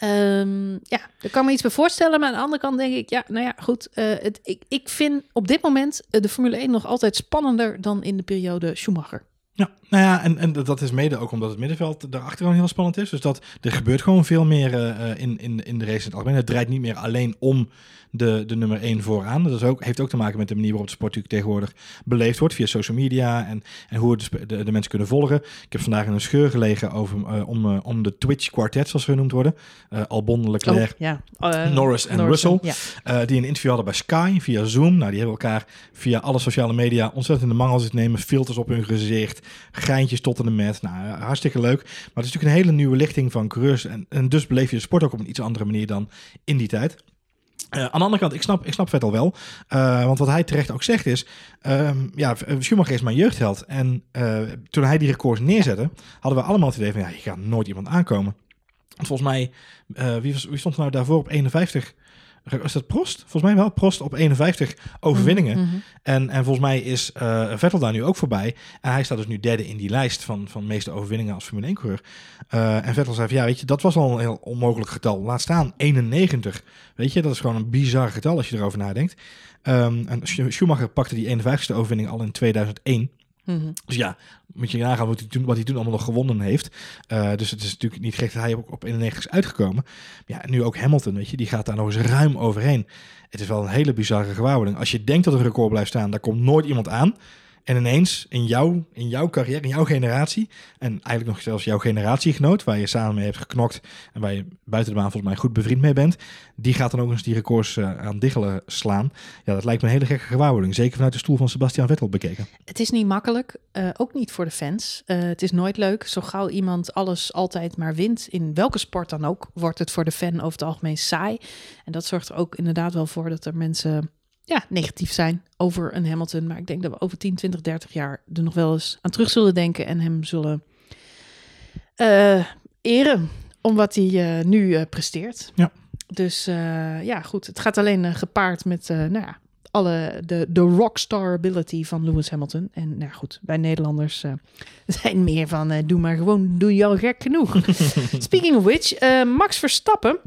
Ehm, ja, daar kan me iets bij voorstellen. Maar aan de andere kant denk ik, ja, nou ja, goed. eh, het, ik, ik vind op dit moment eh, de Formule 1 nog altijd spannender dan in de periode Schumacher. Ja, nou ja, en, en dat is mede ook omdat het middenveld daarachter gewoon heel spannend is. Dus dat er gebeurt gewoon veel meer eh, in, in, in de race in algemeen. Het draait niet meer alleen om de, de nummer 1 vooraan. Dat is ook, heeft ook te maken met de manier waarop de sport natuurlijk tegenwoordig beleefd wordt via social media en, en hoe de, de, de mensen kunnen volgen. Ik heb vandaag in een scheur gelegen over, eh, om, eh, om de Twitch quartet, zoals ze genoemd worden. Eh, Albon, Leclerc, Oh, ja. Norris en Russell. Ja. die een interview hadden bij Sky via Zoom. Nou, die hebben elkaar via alle sociale media ontzettend in de mangel zitten nemen. Filters op hun gezicht, geintjes tot en met. Nou, hartstikke leuk. Maar het is natuurlijk een hele nieuwe lichting van coureurs. En, en dus beleef je de sport ook op een iets andere manier dan in die tijd. Eh, aan de andere kant, ik snap, ik snap Vettel wel. Eh, want wat hij terecht ook zegt is... ehm, ja, Schumacher is mijn jeugdheld. En eh, toen hij die records neerzette... hadden we allemaal het idee van... ja, je gaat nooit iemand aankomen. Want volgens mij... wie, wie stond nou daarvoor op 51? Was dat Prost? Volgens mij wel Prost op 51 overwinningen. Mhm. En, en volgens mij is eh, Vettel daar nu ook voorbij. En hij staat dus nu derde in die lijst van, van meeste overwinningen als Formule 1-coureur. Eh, en Vettel zei van, ja, weet je, dat was al een heel onmogelijk getal. Laat staan 91. Weet je, dat is gewoon een bizar getal als je erover nadenkt. Ehm, en Sch- Schumacher pakte die 51ste overwinning al in 2001. Mhm. Dus ja, moet je nagaan wat hij toen, wat hij toen allemaal nog gewonnen heeft. Eh, dus het is natuurlijk niet gek dat hij ook op 91 is uitgekomen. Ja, nu ook Hamilton, weet je, die gaat daar nog eens ruim overheen. Het is wel een hele bizarre gewaarwording. Als je denkt dat een record blijft staan, daar komt nooit iemand aan. En ineens in jouw, in jouw carrière, in jouw generatie, en eigenlijk nog zelfs jouw generatiegenoot, waar je samen mee hebt geknokt en waar je buiten de baan volgens mij goed bevriend mee bent, die gaat dan ook eens die records eh, aan diggelen slaan. Ja, dat lijkt me een hele gekke gewaarwording. Zeker vanuit de stoel van Sebastian Vettel bekeken. Het is niet makkelijk, eh, ook niet voor de fans. Eh, het is nooit leuk. Zo gauw iemand alles altijd maar wint, in welke sport dan ook, wordt het voor de fan over het algemeen saai. En dat zorgt er ook inderdaad wel voor dat er mensen ja, negatief zijn over een Hamilton. Maar ik denk dat we over 10, 20, 30 jaar er nog wel eens aan terug zullen denken en hem zullen eh, eren om wat hij eh, nu eh, presteert. Ja. Dus ja, goed. Het gaat alleen gepaard met, nou ja, alle de, de rockstar ability van Lewis Hamilton. En nou goed, wij Nederlanders zijn meer van doe maar gewoon, doe je al gek genoeg. Speaking of which, Max Verstappen.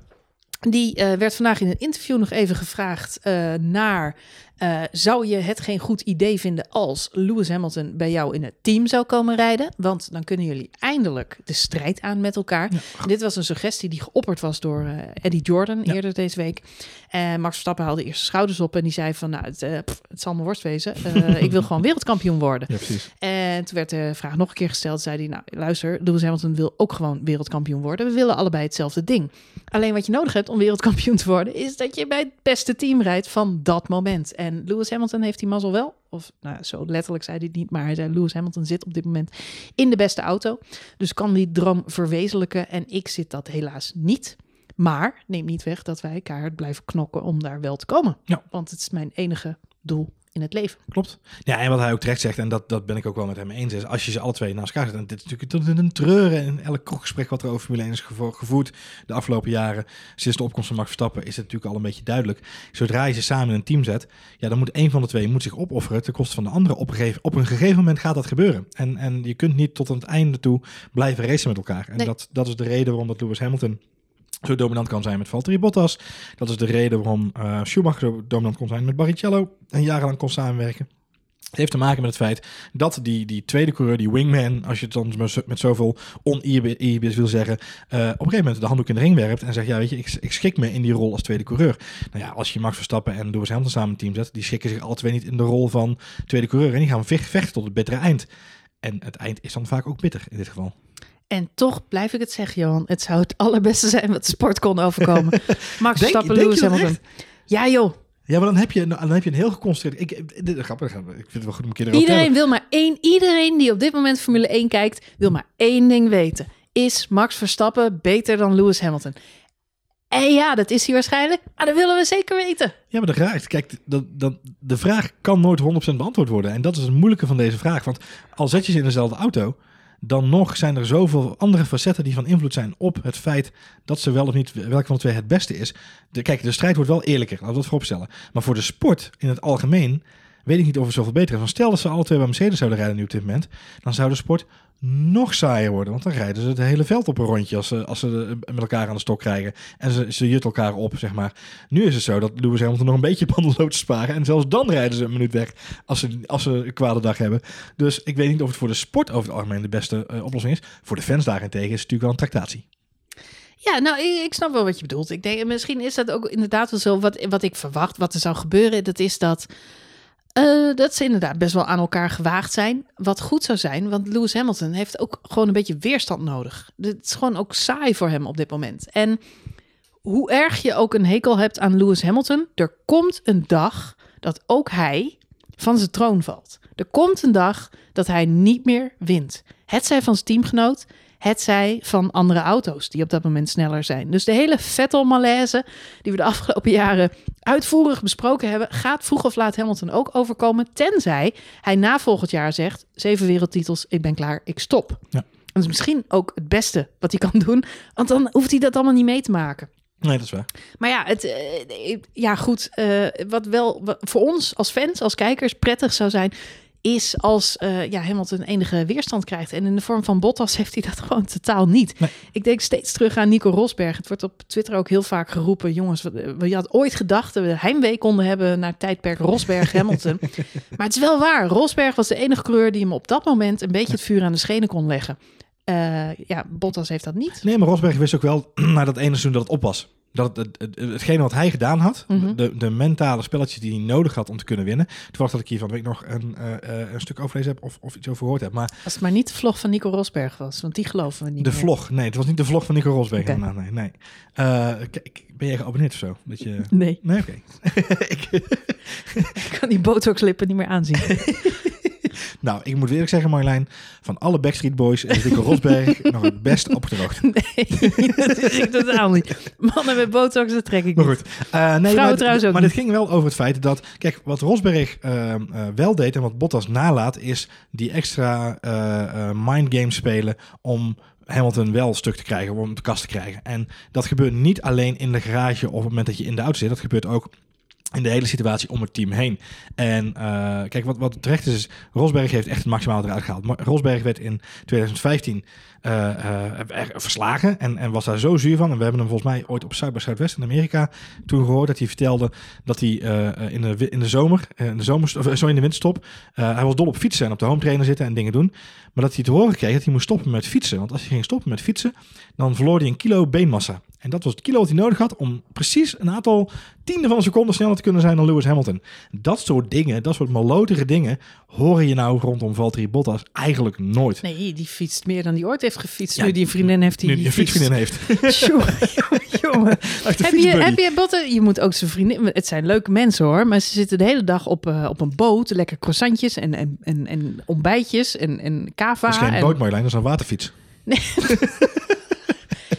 Die eh, werd vandaag in een interview nog even gevraagd eh, naar Eh, zou je het geen goed idee vinden als Lewis Hamilton bij jou in het team zou komen rijden? Want dan kunnen jullie eindelijk de strijd aan met elkaar. Dit was een suggestie die geopperd was door uh, Eddie Jordan eerder deze week. En Max Verstappen haalde eerst schouders op en die zei van, nou, het, het zal mijn worst wezen. ik wil gewoon wereldkampioen worden. Ja. En toen werd de vraag nog een keer gesteld. Zei hij, nou, luister, Lewis Hamilton wil ook gewoon wereldkampioen worden. We willen allebei hetzelfde ding. Alleen wat je nodig hebt om wereldkampioen te worden, is dat je bij het beste team rijdt van dat moment. En Lewis Hamilton heeft die mazzel wel. Of nou, zo letterlijk zei hij het niet, maar hij zei: Lewis Hamilton zit op dit moment in de beste auto. Dus kan die droom verwezenlijken. En ik zit dat helaas niet. Maar neem niet weg dat wij kaart blijven knokken om daar wel te komen. Ja. Want het is mijn enige doel in het leven. Klopt. Ja, en wat hij ook terecht zegt, en dat, dat ben ik ook wel met hem eens, is als je ze alle twee naast elkaar zet, en dit is natuurlijk een treuren in elk kroeggesprek wat er over Formule 1 is gevoerd de afgelopen jaren, sinds de opkomst van Max Verstappen, is het natuurlijk al een beetje duidelijk. Zodra je ze samen in een team zet, ja, dan moet een van de twee moet zich opofferen ten koste van de andere. Op een gegeven, op een gegeven moment gaat dat gebeuren. En, en je kunt niet tot aan het einde toe blijven racen met elkaar. En Nee. dat, dat is de reden waarom dat Lewis Hamilton zo dominant kan zijn met Valtteri Bottas. Dat is de reden waarom eh, Schumacher zo dominant kon zijn met Barrichello en jarenlang kon samenwerken. Het heeft te maken met het feit dat die, die tweede coureur, die wingman, als je het dan met zo- met zoveel oneerbied wil zeggen, eh, op een gegeven moment de handdoek in de ring werpt en zegt, ja weet je, ik, ik schik me in die rol als tweede coureur. Nou ja, als je Max Verstappen en Lewis Hamilton samen een team zet, die schikken zich alle twee niet in de rol van tweede coureur en die gaan vecht- vechten tot het bittere eind. En het eind is dan vaak ook bitter in dit geval. En toch blijf ik het zeggen, Johan. Het zou het allerbeste zijn wat de sport kon overkomen. Max Verstappen, Lewis dat Hamilton. Ja joh, Ja, maar dan heb je, dan heb je een heel geconstrueerd... Ik, dit grappig, ik vind het wel goed om een keer erover te iedereen wil maar één. Iedereen die op dit moment Formule 1 kijkt, wil maar één ding weten. Is Max Verstappen beter dan Lewis Hamilton? En ja, dat is hij waarschijnlijk. Maar dat willen we zeker weten. Ja, maar de vraag, kijk, dat, dat, de vraag kan nooit 100% beantwoord worden. En dat is het moeilijke van deze vraag. Want al zet je ze in dezelfde auto, dan nog zijn er zoveel andere facetten die van invloed zijn op het feit dat ze wel of niet, welke van de twee het beste is. Kijk, de strijd wordt wel eerlijker, laten we dat vooropstellen. Maar voor de sport in het algemeen weet ik niet of het zoveel beter is. Stel dat ze alle twee bij Mercedes zouden rijden nu op dit moment, dan zou de sport nog saaier worden. Want dan rijden ze het hele veld op een rondje als ze, als ze met elkaar aan de stok krijgen. En ze, ze jutten elkaar op, zeg maar. Nu is het zo dat Lewis Hamilton nog een beetje bandenlood sparen. En zelfs dan rijden ze een minuut weg als ze, als ze een kwade dag hebben. Dus ik weet niet of het voor de sport over het algemeen de beste eh, oplossing is. Voor de fans daarentegen is het natuurlijk wel een tractatie. Ja, nou, ik snap wel wat je bedoelt. Ik denk, misschien is dat ook inderdaad wel zo. Wat, wat ik verwacht, wat er zou gebeuren, dat is dat. Eh, dat ze inderdaad best wel aan elkaar gewaagd zijn. Wat goed zou zijn, want Lewis Hamilton heeft ook gewoon een beetje weerstand nodig. Het is gewoon ook saai voor hem op dit moment. En hoe erg je ook een hekel hebt aan Lewis Hamilton, er komt een dag dat ook hij van zijn troon valt. Er komt een dag dat hij niet meer wint. Het zij van zijn teamgenoot, het zij van andere auto's die op dat moment sneller zijn. Dus de hele Vettel-malaise die we de afgelopen jaren uitvoerig besproken hebben, gaat vroeg of laat Hamilton ook overkomen. Tenzij hij na volgend jaar zegt: zeven wereldtitels, ik ben klaar, ik stop. Ja. Dat is misschien ook het beste wat hij kan doen, want dan hoeft hij dat allemaal niet mee te maken. Nee, dat is waar. Maar ja, het, eh, ja goed. eh, wat wel wat voor ons als fans, als kijkers prettig zou zijn, is als eh ja, Hamilton enige weerstand krijgt. En in de vorm van Bottas heeft hij dat gewoon totaal niet. Nee. Ik denk steeds terug aan Nico Rosberg. Het wordt op Twitter ook heel vaak geroepen. Jongens, eh, je had ooit gedacht dat we heimwee konden hebben naar tijdperk Rosberg-Hamilton. maar het is wel waar. Rosberg was de enige coureur die hem op dat moment een beetje het vuur aan de schenen kon leggen. Eh, ja, Bottas heeft dat niet. Nee, maar Rosberg wist ook wel na dat ene seizoen dat het op was. Dat het, het, het- hetgene wat hij gedaan had, Mhm. de, de mentale spelletjes die hij nodig had om te kunnen winnen. Toevallig dat ik hier van de week nog een, eh, eh, een stuk overlezen heb of, of iets over gehoord heb. Maar Als het maar niet de vlog van Nico Rosberg was, want die geloven we niet de meer. vlog, nee, het was niet de vlog van Nico Rosberg. Nee, nee. Eh, kijk, ben je geabonneerd of zo? Dat je... Nee, Nee, oké. Ik kan die botox-lippen niet meer aanzien. nou, ik moet eerlijk zeggen, Marjolein, van alle Backstreet Boys is Nico Rosberg nog het best opgedroogd. Nee, dat is ik totaal niet. Mannen met botox, dat trek ik Maar niet. goed. Eh, nee, maar, trouwens ook maar dit ging wel over het feit dat... Kijk, wat Rosberg eh, eh, wel deed en wat Bottas nalaat... is die extra eh mindgame spelen om Hamilton wel stuk te krijgen, om hem te kast te krijgen. En dat gebeurt niet alleen in de garage of op het moment dat je in de auto zit. Dat gebeurt ook in de hele situatie om het team heen. En uh, kijk, wat, wat terecht is, is Rosberg heeft echt het maximale eruit gehaald. Maar Rosberg werd in 2015 uh, uh, verslagen en, en was daar zo zuur van. En we hebben hem volgens mij ooit op Zuid bij Zuidwest in Amerika toen gehoord dat hij vertelde dat hij in, de, in de zomer, in de zomer, of, zo in de winterstop, hij was dol op fietsen en op de home trainer zitten en dingen doen. Maar dat hij te horen kreeg dat hij moest stoppen met fietsen. Want als hij ging stoppen met fietsen, dan verloor hij een kilo beenmassa. En dat was het kilo wat hij nodig had om precies een aantal tiende van een seconde sneller te kunnen zijn dan Lewis Hamilton. Dat soort dingen, dat soort malotige dingen, horen je nou rondom Valtteri Bottas eigenlijk nooit. Nee, die fietst meer dan die ooit heeft gefietst. Ja, nu die vriendin heeft die. Nu die, die fietsvriendin heeft. jongen, jongen. heb, je, heb je Bottas? Je moet ook zijn vriendin. Het zijn leuke mensen hoor, maar ze zitten de hele dag op, uh, op een boot, lekker croissantjes en, en, en, en ontbijtjes en, en kava. Dat is geen en... boot, Marjolein, dat is een waterfiets. Nee.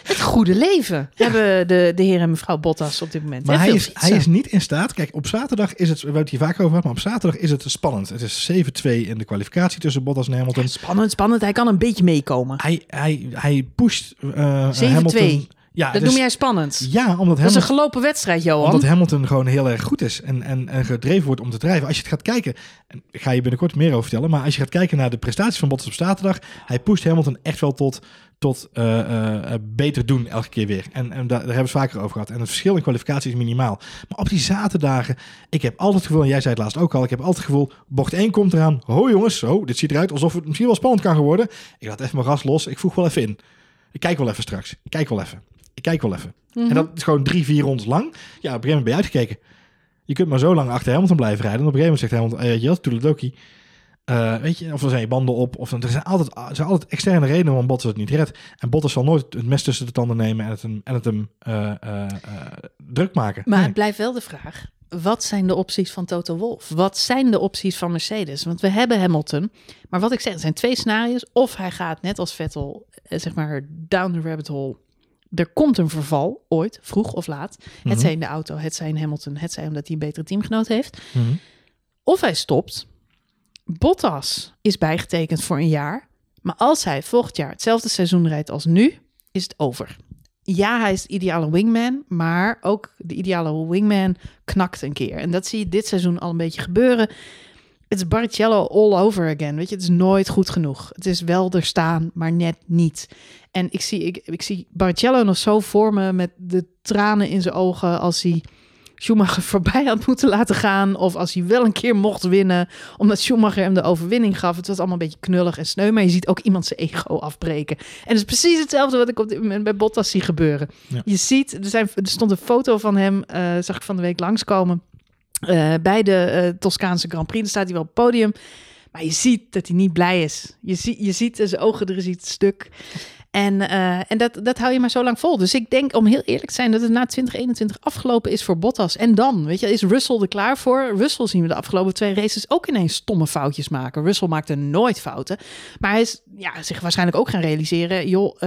het goede leven ja. hebben de, de heer en mevrouw Bottas op dit moment. Maar hij is, hij is niet in staat. Kijk, op zaterdag is het, we hebben het hier vaak over gehad, maar op zaterdag is het spannend. Het is 7-2 in de kwalificatie tussen Bottas en Hamilton. Ja, spannend, spannend. Hij kan een beetje meekomen. Hij, hij, hij pusht uh, 7-2. Hamilton. Ja, dat dus, noem jij spannend. Ja, omdat Hamilton, dat is een gelopen wedstrijd, Johan. Omdat Hamilton gewoon heel erg goed is en, en, en gedreven wordt om te drijven. Als je het gaat kijken, en ik ga je binnenkort meer over vertellen, maar als je gaat kijken naar de prestaties van Bottas op zaterdag, hij pusht Hamilton echt wel tot, tot uh, uh, beter doen elke keer weer. En, en daar, daar, hebben we het vaker over gehad. En het verschil in kwalificatie is minimaal. Maar op die zaterdagen, ik heb altijd het gevoel, en jij zei het laatst ook al, ik heb altijd het gevoel, bocht 1 komt eraan. Ho jongens, zo, dit ziet eruit alsof het misschien wel spannend kan worden. Ik laat even mijn gas los, ik voeg wel even in. Ik kijk wel even straks. Ik kijk wel even. Kijk wel even. Mm -hmm. En dat is gewoon drie, vier rondes lang. Ja, op een gegeven moment ben je uitgekeken. Je kunt maar zo lang achter Hamilton blijven rijden. En op een gegeven moment zegt Hamilton, uh, je toedeledokie. Uh, weet je, of er zijn je banden op. Of er zijn altijd, er zijn altijd externe redenen waarom Bottas het niet redt. En Bottas zal nooit het mes tussen de tanden nemen en het hem, en het hem uh, uh, druk maken. Maar nee. het blijft wel de vraag. Wat zijn de opties van Toto Wolff? Wat zijn de opties van Mercedes? Want we hebben Hamilton. Maar wat ik zeg, er zijn twee scenario's. Of hij gaat net als Vettel, zeg maar, down the rabbit hole er komt een verval, ooit, vroeg of laat. Mm -hmm. Het zij in de auto, het zij in Hamilton, het zij omdat hij een betere teamgenoot heeft. Mm -hmm. Of hij stopt. Bottas is bijgetekend voor een jaar. Maar als hij volgend jaar hetzelfde seizoen rijdt als nu, is het over. Ja, hij is de ideale wingman, maar ook de ideale wingman knakt een keer. En dat zie je dit seizoen al een beetje gebeuren. Het is Barrichello all over again. Weet je, het is nooit goed genoeg. Het is wel er staan, maar net niet. En ik zie, ik, ik zie Barrichello nog zo voor me met de tranen in zijn ogen als hij Schumacher voorbij had moeten laten gaan. Of als hij wel een keer mocht winnen, omdat Schumacher hem de overwinning gaf. Het was allemaal een beetje knullig en sneu, maar je ziet ook iemand zijn ego afbreken. En het is precies hetzelfde wat ik op dit moment bij Bottas zie gebeuren. Ja. Je ziet, er, zijn, er stond een foto van hem, uh, zag ik van de week langskomen. Uh, bij de uh, Toscaanse Grand Prix. Dan staat hij wel op het podium. Maar je ziet dat hij niet blij is. Je, zie, je ziet zijn ogen, er is iets stuk. En, uh, en dat, dat hou je maar zo lang vol. Dus ik denk, om heel eerlijk te zijn, dat het na 2021 afgelopen is voor Bottas. En dan, weet je, is Russell er klaar voor? Russell zien we de afgelopen twee races ook ineens stomme foutjes maken. Russell maakte nooit fouten. Maar hij is ja, zich waarschijnlijk ook gaan realiseren, joh,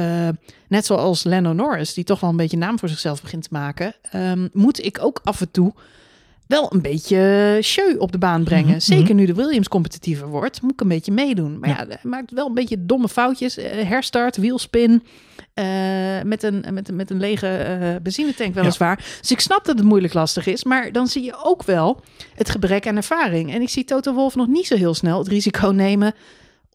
net zoals Lando Norris, die toch wel een beetje naam voor zichzelf begint te maken, um, moet ik ook af en toe wel een beetje show op de baan brengen. Mm -hmm. Zeker nu de Williams competitiever wordt, moet ik een beetje meedoen. Maar ja, ja hij maakt wel een beetje domme foutjes. Uh, herstart, wielspin, uh, met, een, met, een, met een lege uh, benzinetank weliswaar. Ja. Dus ik snap dat het moeilijk lastig is, maar dan zie je ook wel het gebrek aan ervaring. En ik zie Toto Wolff nog niet zo heel snel het risico nemen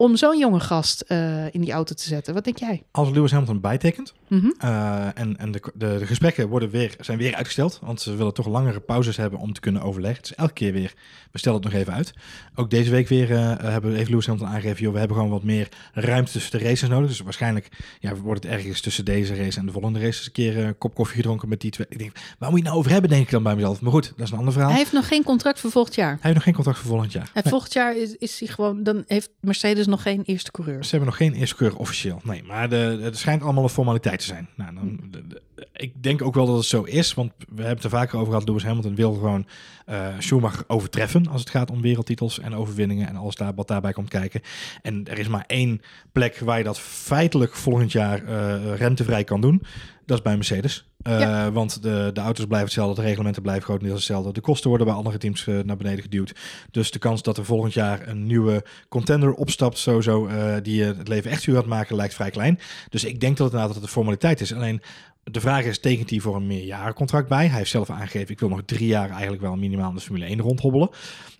om zo'n jonge gast uh, in die auto te zetten. Wat denk jij? Als Lewis Hamilton bijtekent mm -hmm. uh, en, en de, de, de, gesprekken worden weer, zijn weer uitgesteld, want ze willen toch langere pauzes hebben om te kunnen overleggen. Dus elke keer weer, we stellen het nog even uit. Ook deze week weer uh, hebben, heeft Lewis Hamilton aangegeven, joh, we hebben gewoon wat meer ruimte tussen de races nodig. Dus waarschijnlijk ja, wordt het ergens tussen deze race en de volgende race een keer een kop koffie gedronken met die twee. Ik denk, waar moet je nou over hebben, denk ik dan bij mezelf. Maar goed, dat is een ander verhaal. Hij heeft nog geen contract voor volgend jaar. Hij heeft nog geen contract voor volgend jaar. En nee. volgend jaar is, is hij gewoon, dan heeft Mercedes nog geen eerste coureur. Ze hebben nog geen eerste coureur officieel. Nee, maar de, het schijnt allemaal een formaliteit te zijn. Nou, dan, de, de, ik denk ook wel dat het zo is, want we hebben het er vaker over gehad. Lewis Hamilton wil gewoon uh, Schumacher overtreffen als het gaat om wereldtitels en overwinningen en alles daar, wat daarbij komt kijken. En er is maar één plek waar je dat feitelijk volgend jaar uh, rentevrij kan doen. Dat is bij Mercedes. Uh, ja. Want de, de auto's blijven hetzelfde, de reglementen blijven grotendeels hetzelfde. De kosten worden bij andere teams uh, naar beneden geduwd. Dus de kans dat er volgend jaar een nieuwe contender opstapt, sowieso, uh, die het leven echt zuur gaat maken, lijkt vrij klein. Dus ik denk dat het inderdaad dat het een formaliteit is. Alleen De vraag is, tekent hij voor een meerjarencontract bij? Hij heeft zelf aangegeven, ik wil nog drie jaar eigenlijk wel minimaal in de Formule 1 rondhobbelen.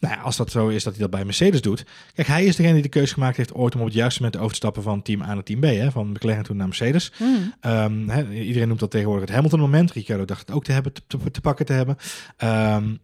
Nou ja, als dat zo is dat hij dat bij Mercedes doet. Kijk, hij is degene die de keuze gemaakt heeft ooit om op het juiste moment over te stappen van team A naar team B. Hè? Van McLaren toen naar Mercedes. Hmm. Ehm, iedereen noemt dat tegenwoordig het Hamilton-moment. Ricciardo dacht het ook te, hebben, te, te, te pakken te hebben. Ehm,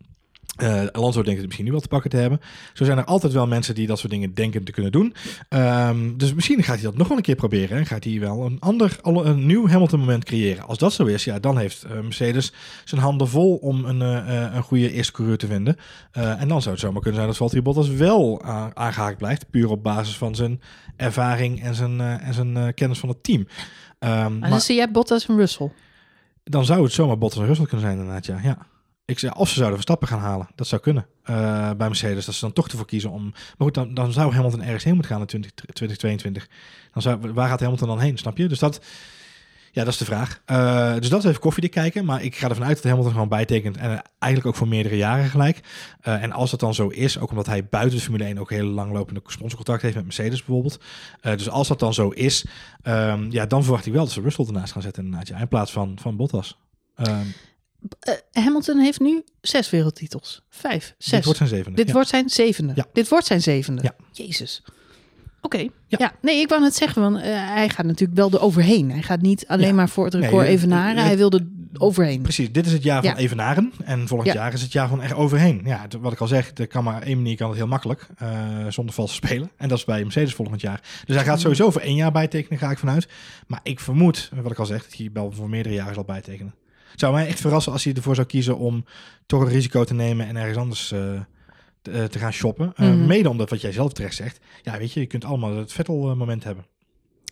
eh, Alonso denkt het misschien nu wel te pakken te hebben. Zo zijn er altijd wel mensen die dat soort dingen denken te kunnen doen. Ehm, dus misschien gaat hij dat nog wel een keer proberen. En gaat hij wel een ander, een nieuw Hamilton-moment creëren. Als dat zo is, ja, dan heeft eh, Mercedes zijn handen vol om een, eh, een goede eerste coureur te vinden. En dan zou het zomaar kunnen zijn dat Valtteri Bottas wel aangehaakt blijft. Puur op basis van zijn ervaring en zijn, en zijn kennis van het team. Ehm, En maar dan zie jij Bottas en Russell. dan zou het zomaar Bottas en Russell kunnen zijn inderdaad, ja. ja. Ik zeg, of ze zouden Verstappen gaan halen. Dat zou kunnen eh, bij Mercedes. Dat ze dan toch ervoor kiezen om... Maar goed, dan, dan zou Hamilton ergens heen moeten gaan in 20, 2022. Dan zou, waar gaat Hamilton dan heen, snap je? Dus dat... Ja, dat is de vraag. Eh, dus dat is even koffiedik kijken. Maar ik ga ervan uit dat Hamilton gewoon bijtekent. En eigenlijk ook voor meerdere jaren gelijk. Eh, en als dat dan zo is, ook omdat hij buiten de Formule 1 ook een hele langlopende sponsorcontract heeft met Mercedes bijvoorbeeld. Dus als dat dan zo is, ehm, ja, dan verwacht ik wel dat ze Russell ernaast gaan zetten inderdaad. Ja, in plaats van, van Bottas. Ehm, Eh, Hamilton heeft nu zes wereldtitels. Vijf, zes. Dit wordt zijn zevende. Dit ja. wordt zijn zevende. Ja. Dit wordt zijn zevende. Ja. Jezus. Oké. Ja. Ja. nee, ik wou net zeggen, want eh, hij gaat natuurlijk wel er overheen. Hij gaat niet alleen maar voor het record eh, evenaren. hij wil er overheen. Precies, dit is het jaar van evenaren. En volgend Ja. jaar is het jaar van er overheen. Ja, wat ik al zeg, er kan maar één manier kan het heel makkelijk. zonder vals spelen. En dat is bij Mercedes volgend jaar. Dus hij gaat sowieso voor één jaar bijtekenen, ga ik vanuit. Maar ik vermoed, wat ik al zeg, dat hij wel voor meerdere jaren zal bijtekenen. Het zou mij echt verrassen als hij ervoor zou kiezen om toch een risico te nemen en ergens anders eh, te, eh, te gaan shoppen. Mhm. Mede omdat wat jij zelf terecht zegt. Ja, weet je, je kunt allemaal het Vettel-moment hebben.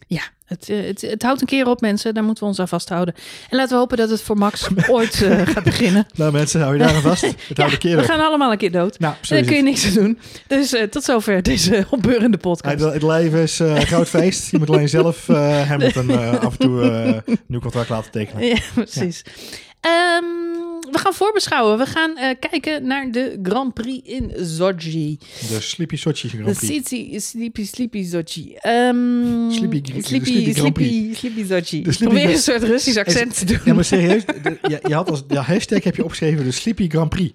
Ja, het, eh, het, het houdt een keer op, mensen. Daar moeten we ons aan vasthouden. En laten we hopen dat het voor Max ooit eh, gaat beginnen. Nou mensen, hou je daar aan vast. Het Ja, houdt een keer we op. gaan allemaal een keer dood. Nou, daar kun je niks aan doen. Dus eh, tot zover deze opbeurende podcast. Het, het leven is een groot feest. Je moet alleen zelf Hamilton af en toe een nieuw contract laten tekenen. Ja, precies. Ehm, we gaan voorbeschouwen. We gaan eh, kijken naar de Grand Prix in Sochi. De Sleepy Sochi De Grand Prix. City Sleepy Sleepy Sochi. Ehm Sleepy- de Sleepy Sleepy Grand Prix. Sleepy Sleepy Sochi. De Sleepy Probeer een soort Russisch accent te doen. Ja, maar serieus, de- je, je had als ja, hashtag heb je opgeschreven de Sleepy Grand Prix.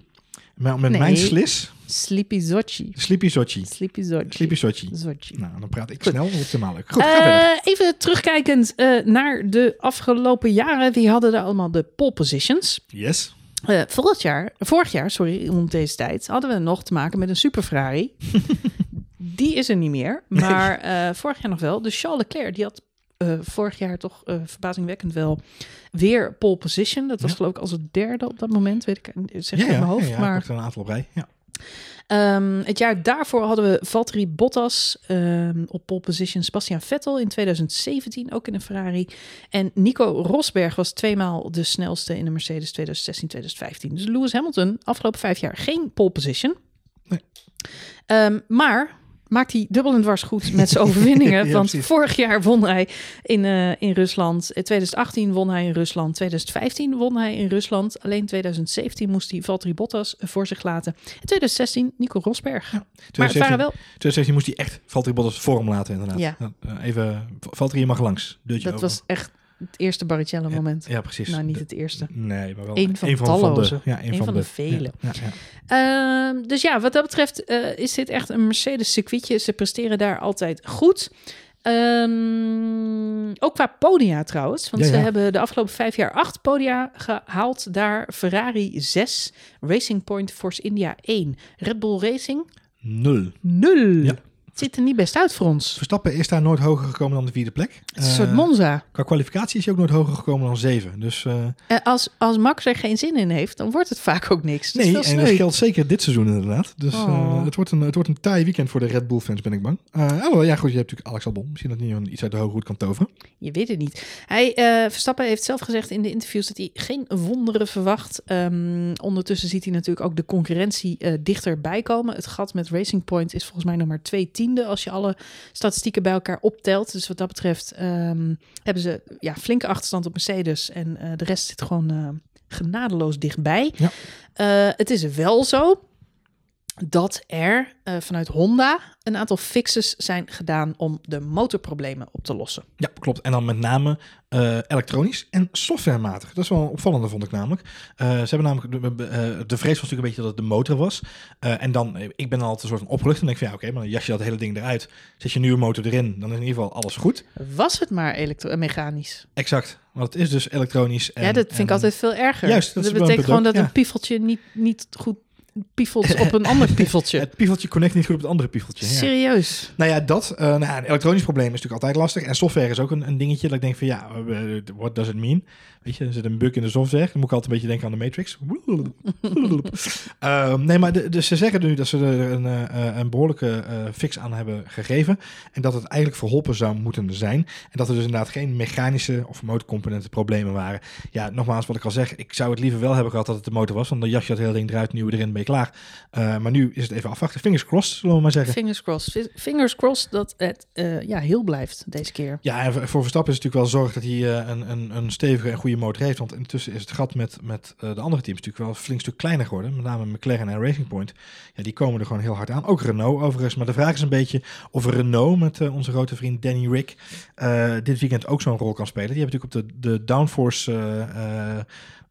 Maar met Nee. mijn slis, Sleepy Sochi. Sleepy Sochi. Sleepy Sochi. Sleepy Sochi. Sochi. Nou, dan praat ik Goed. snel, leuk. Goed. Eh, even terugkijkend eh, naar de afgelopen jaren. Wie hadden er allemaal de pole positions? Yes. Eh, vorig jaar, vorig jaar, sorry, om deze tijd hadden we nog te maken met een super Ferrari. die is er niet meer, maar eh, vorig jaar nog wel. Dus Charles Leclerc, die had eh, vorig jaar toch verbazingwekkend wel weer pole position. Dat was Ja. geloof ik als het derde op dat moment, weet ik, zeg Ja, ja, mijn hoofd. ja, ja, maar er een aantal op rij. Ja. Ehm, het jaar daarvoor hadden we Valtteri Bottas ehm, op pole position. Sebastian Vettel in 2017 ook in een Ferrari. En Nico Rosberg was tweemaal de snelste in de Mercedes 2016-2015. Dus Lewis Hamilton afgelopen vijf jaar geen pole position. Nee. Ehm, maar maakt hij dubbel en dwars goed met zijn overwinningen. Ja, want precies. vorig jaar won hij in, eh, in Rusland. In 2018 won hij in Rusland. 2015 won hij in Rusland. Alleen 2017 moest hij Valtteri Bottas voor zich laten. En 2016 Nico Rosberg. Maar het 2017, waren wel, 2017 moest hij echt Valtteri Bottas voor hem laten inderdaad. Ja. Even, Valtteri je mag langs. Deurtje dat was echt het eerste Barrichello moment. Ja, precies. Nou, niet De- het eerste. Nee, maar wel Eén van een talloze. de, ja, een van, van de vele. Ja. Ehm, dus ja, wat dat betreft eh, is dit echt een Mercedes circuitje. Ze presteren daar altijd goed. Ehm, ook qua podia trouwens. Want Ja, ze hebben de afgelopen vijf jaar acht podia gehaald. Daar Ferrari 6, Racing Point Force India 1, Red Bull Racing Nul. 0. Ja. Het ziet er niet best uit voor ons. Verstappen is daar nooit hoger gekomen dan de vierde plek. Het is een soort Eh, Monza. Qua kwalificatie is hij ook nooit hoger gekomen dan zeven. Dus eh, Eh, als, als Max er geen zin in heeft, dan wordt het vaak ook niks. Nee, en dat geldt zeker dit seizoen inderdaad. Dus Oh. het, wordt een, het wordt een taai weekend voor de Red Bull fans, ben ik bang. Oh, wel, ja, goed, je hebt natuurlijk Alex Albon. Misschien dat hij iets uit de hoge hoed kan toveren. Je weet het niet. Hij, Verstappen heeft zelf gezegd in de interviews dat hij geen wonderen verwacht. Ehm, ondertussen ziet hij natuurlijk ook de concurrentie dichterbij komen. Het gat met Racing Point is volgens mij nog maar twee tiende als je alle statistieken bij elkaar optelt. Dus wat dat betreft ehm, hebben ze ja, flinke achterstand op Mercedes en eh, de rest zit gewoon eh, genadeloos dichtbij. Ja. Eh, het is wel zo dat er eh, vanuit Honda een aantal fixes zijn gedaan om de motorproblemen op te lossen. Ja, klopt. En dan met name eh, elektronisch en softwarematig. Dat is wel een opvallende, vond ik namelijk. Eh, ze hebben namelijk, de, de vrees was natuurlijk een beetje dat het de motor was. En dan, ik ben altijd een soort van opgelucht en denk van ja, oké, maar dan jas je dat hele ding eruit. Zet je een nieuwe motor erin, dan is in ieder geval alles goed. Was het maar elektro- mechanisch? Exact. Want het is dus elektronisch. En, ja, dat vind ik altijd veel erger. Juist, dat betekent gewoon dat een piefeltje niet, niet goed piefelt op een ander piefeltje. Het piefeltje connect niet goed op het andere piefeltje. Ja. Serieus. Nou ja, dat. eh, nou ja, een elektronisch probleem is natuurlijk altijd lastig. En software is ook een, een dingetje dat ik denk van ja, eh, what does it mean? Weet je, er zit een bug in de software. Dan moet ik altijd een beetje denken aan de Matrix. Ehm, nee, maar de, dus ze zeggen nu dat ze er een, eh, een behoorlijke eh, fix aan hebben gegeven. En dat het eigenlijk verholpen zou moeten zijn. En dat er dus inderdaad geen mechanische of motorcomponenten problemen waren. Ja, nogmaals, wat ik al zeg, ik zou het liever wel hebben gehad dat het de motor was. Want dan jas je het hele ding eruit, nieuwe erin, ben je klaar. Eh, maar nu is het even afwachten. Fingers crossed, zullen we maar zeggen. Fingers crossed. Fingers crossed dat het ja, heel blijft deze keer. Ja, en voor Verstappen is het natuurlijk wel zorg dat hij een, een, een stevige en goede motor heeft. Want intussen is het gat met, met eh, de andere teams natuurlijk wel flink stuk kleiner geworden. Met name McLaren en Racing Point. Ja, die komen er gewoon heel hard aan. Ook Renault overigens. Maar de vraag is een beetje of Renault met eh, onze grote vriend Danny Rick eh, dit weekend ook zo'n rol kan spelen. Die hebben natuurlijk op de, de downforce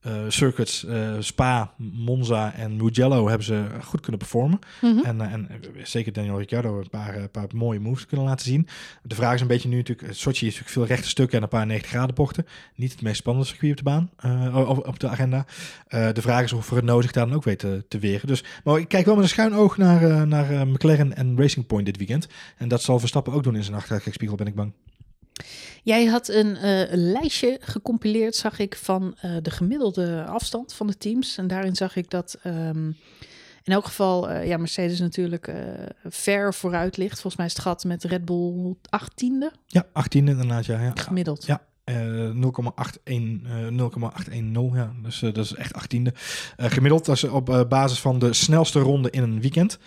eh, circuits, eh, Spa, Monza en Mugello hebben ze goed kunnen performen. Mhm. En, eh, en zeker Daniel Ricciardo een paar, paar mooie moves kunnen laten zien. De vraag is een beetje nu natuurlijk, Sochi is natuurlijk veel rechte stukken en een paar 90 graden bochten. Niet het meest spannende circuit op de baan, op, op de agenda. De vraag is of Renault zich daar dan ook weet te, te weren. Dus, maar ik kijk wel met een schuin oog naar, naar McLaren en Racing Point dit weekend. En dat zal Verstappen ook doen in zijn achteruitkijkspiegel, ben ik bang. Jij had een eh, lijstje gecompileerd, zag ik, van eh, de gemiddelde afstand van de teams. En daarin zag ik dat ehm, in elk geval eh, ja, Mercedes natuurlijk ver vooruit ligt. Volgens mij is het gat met Red Bull 18e Ja, 18 inderdaad, ja. ja. gemiddeld. Ja. Eh, 0,81, eh, 0,810, ja. Dus dat is echt achttiende. Eh gemiddeld, dat is op basis van de snelste ronde in een weekend.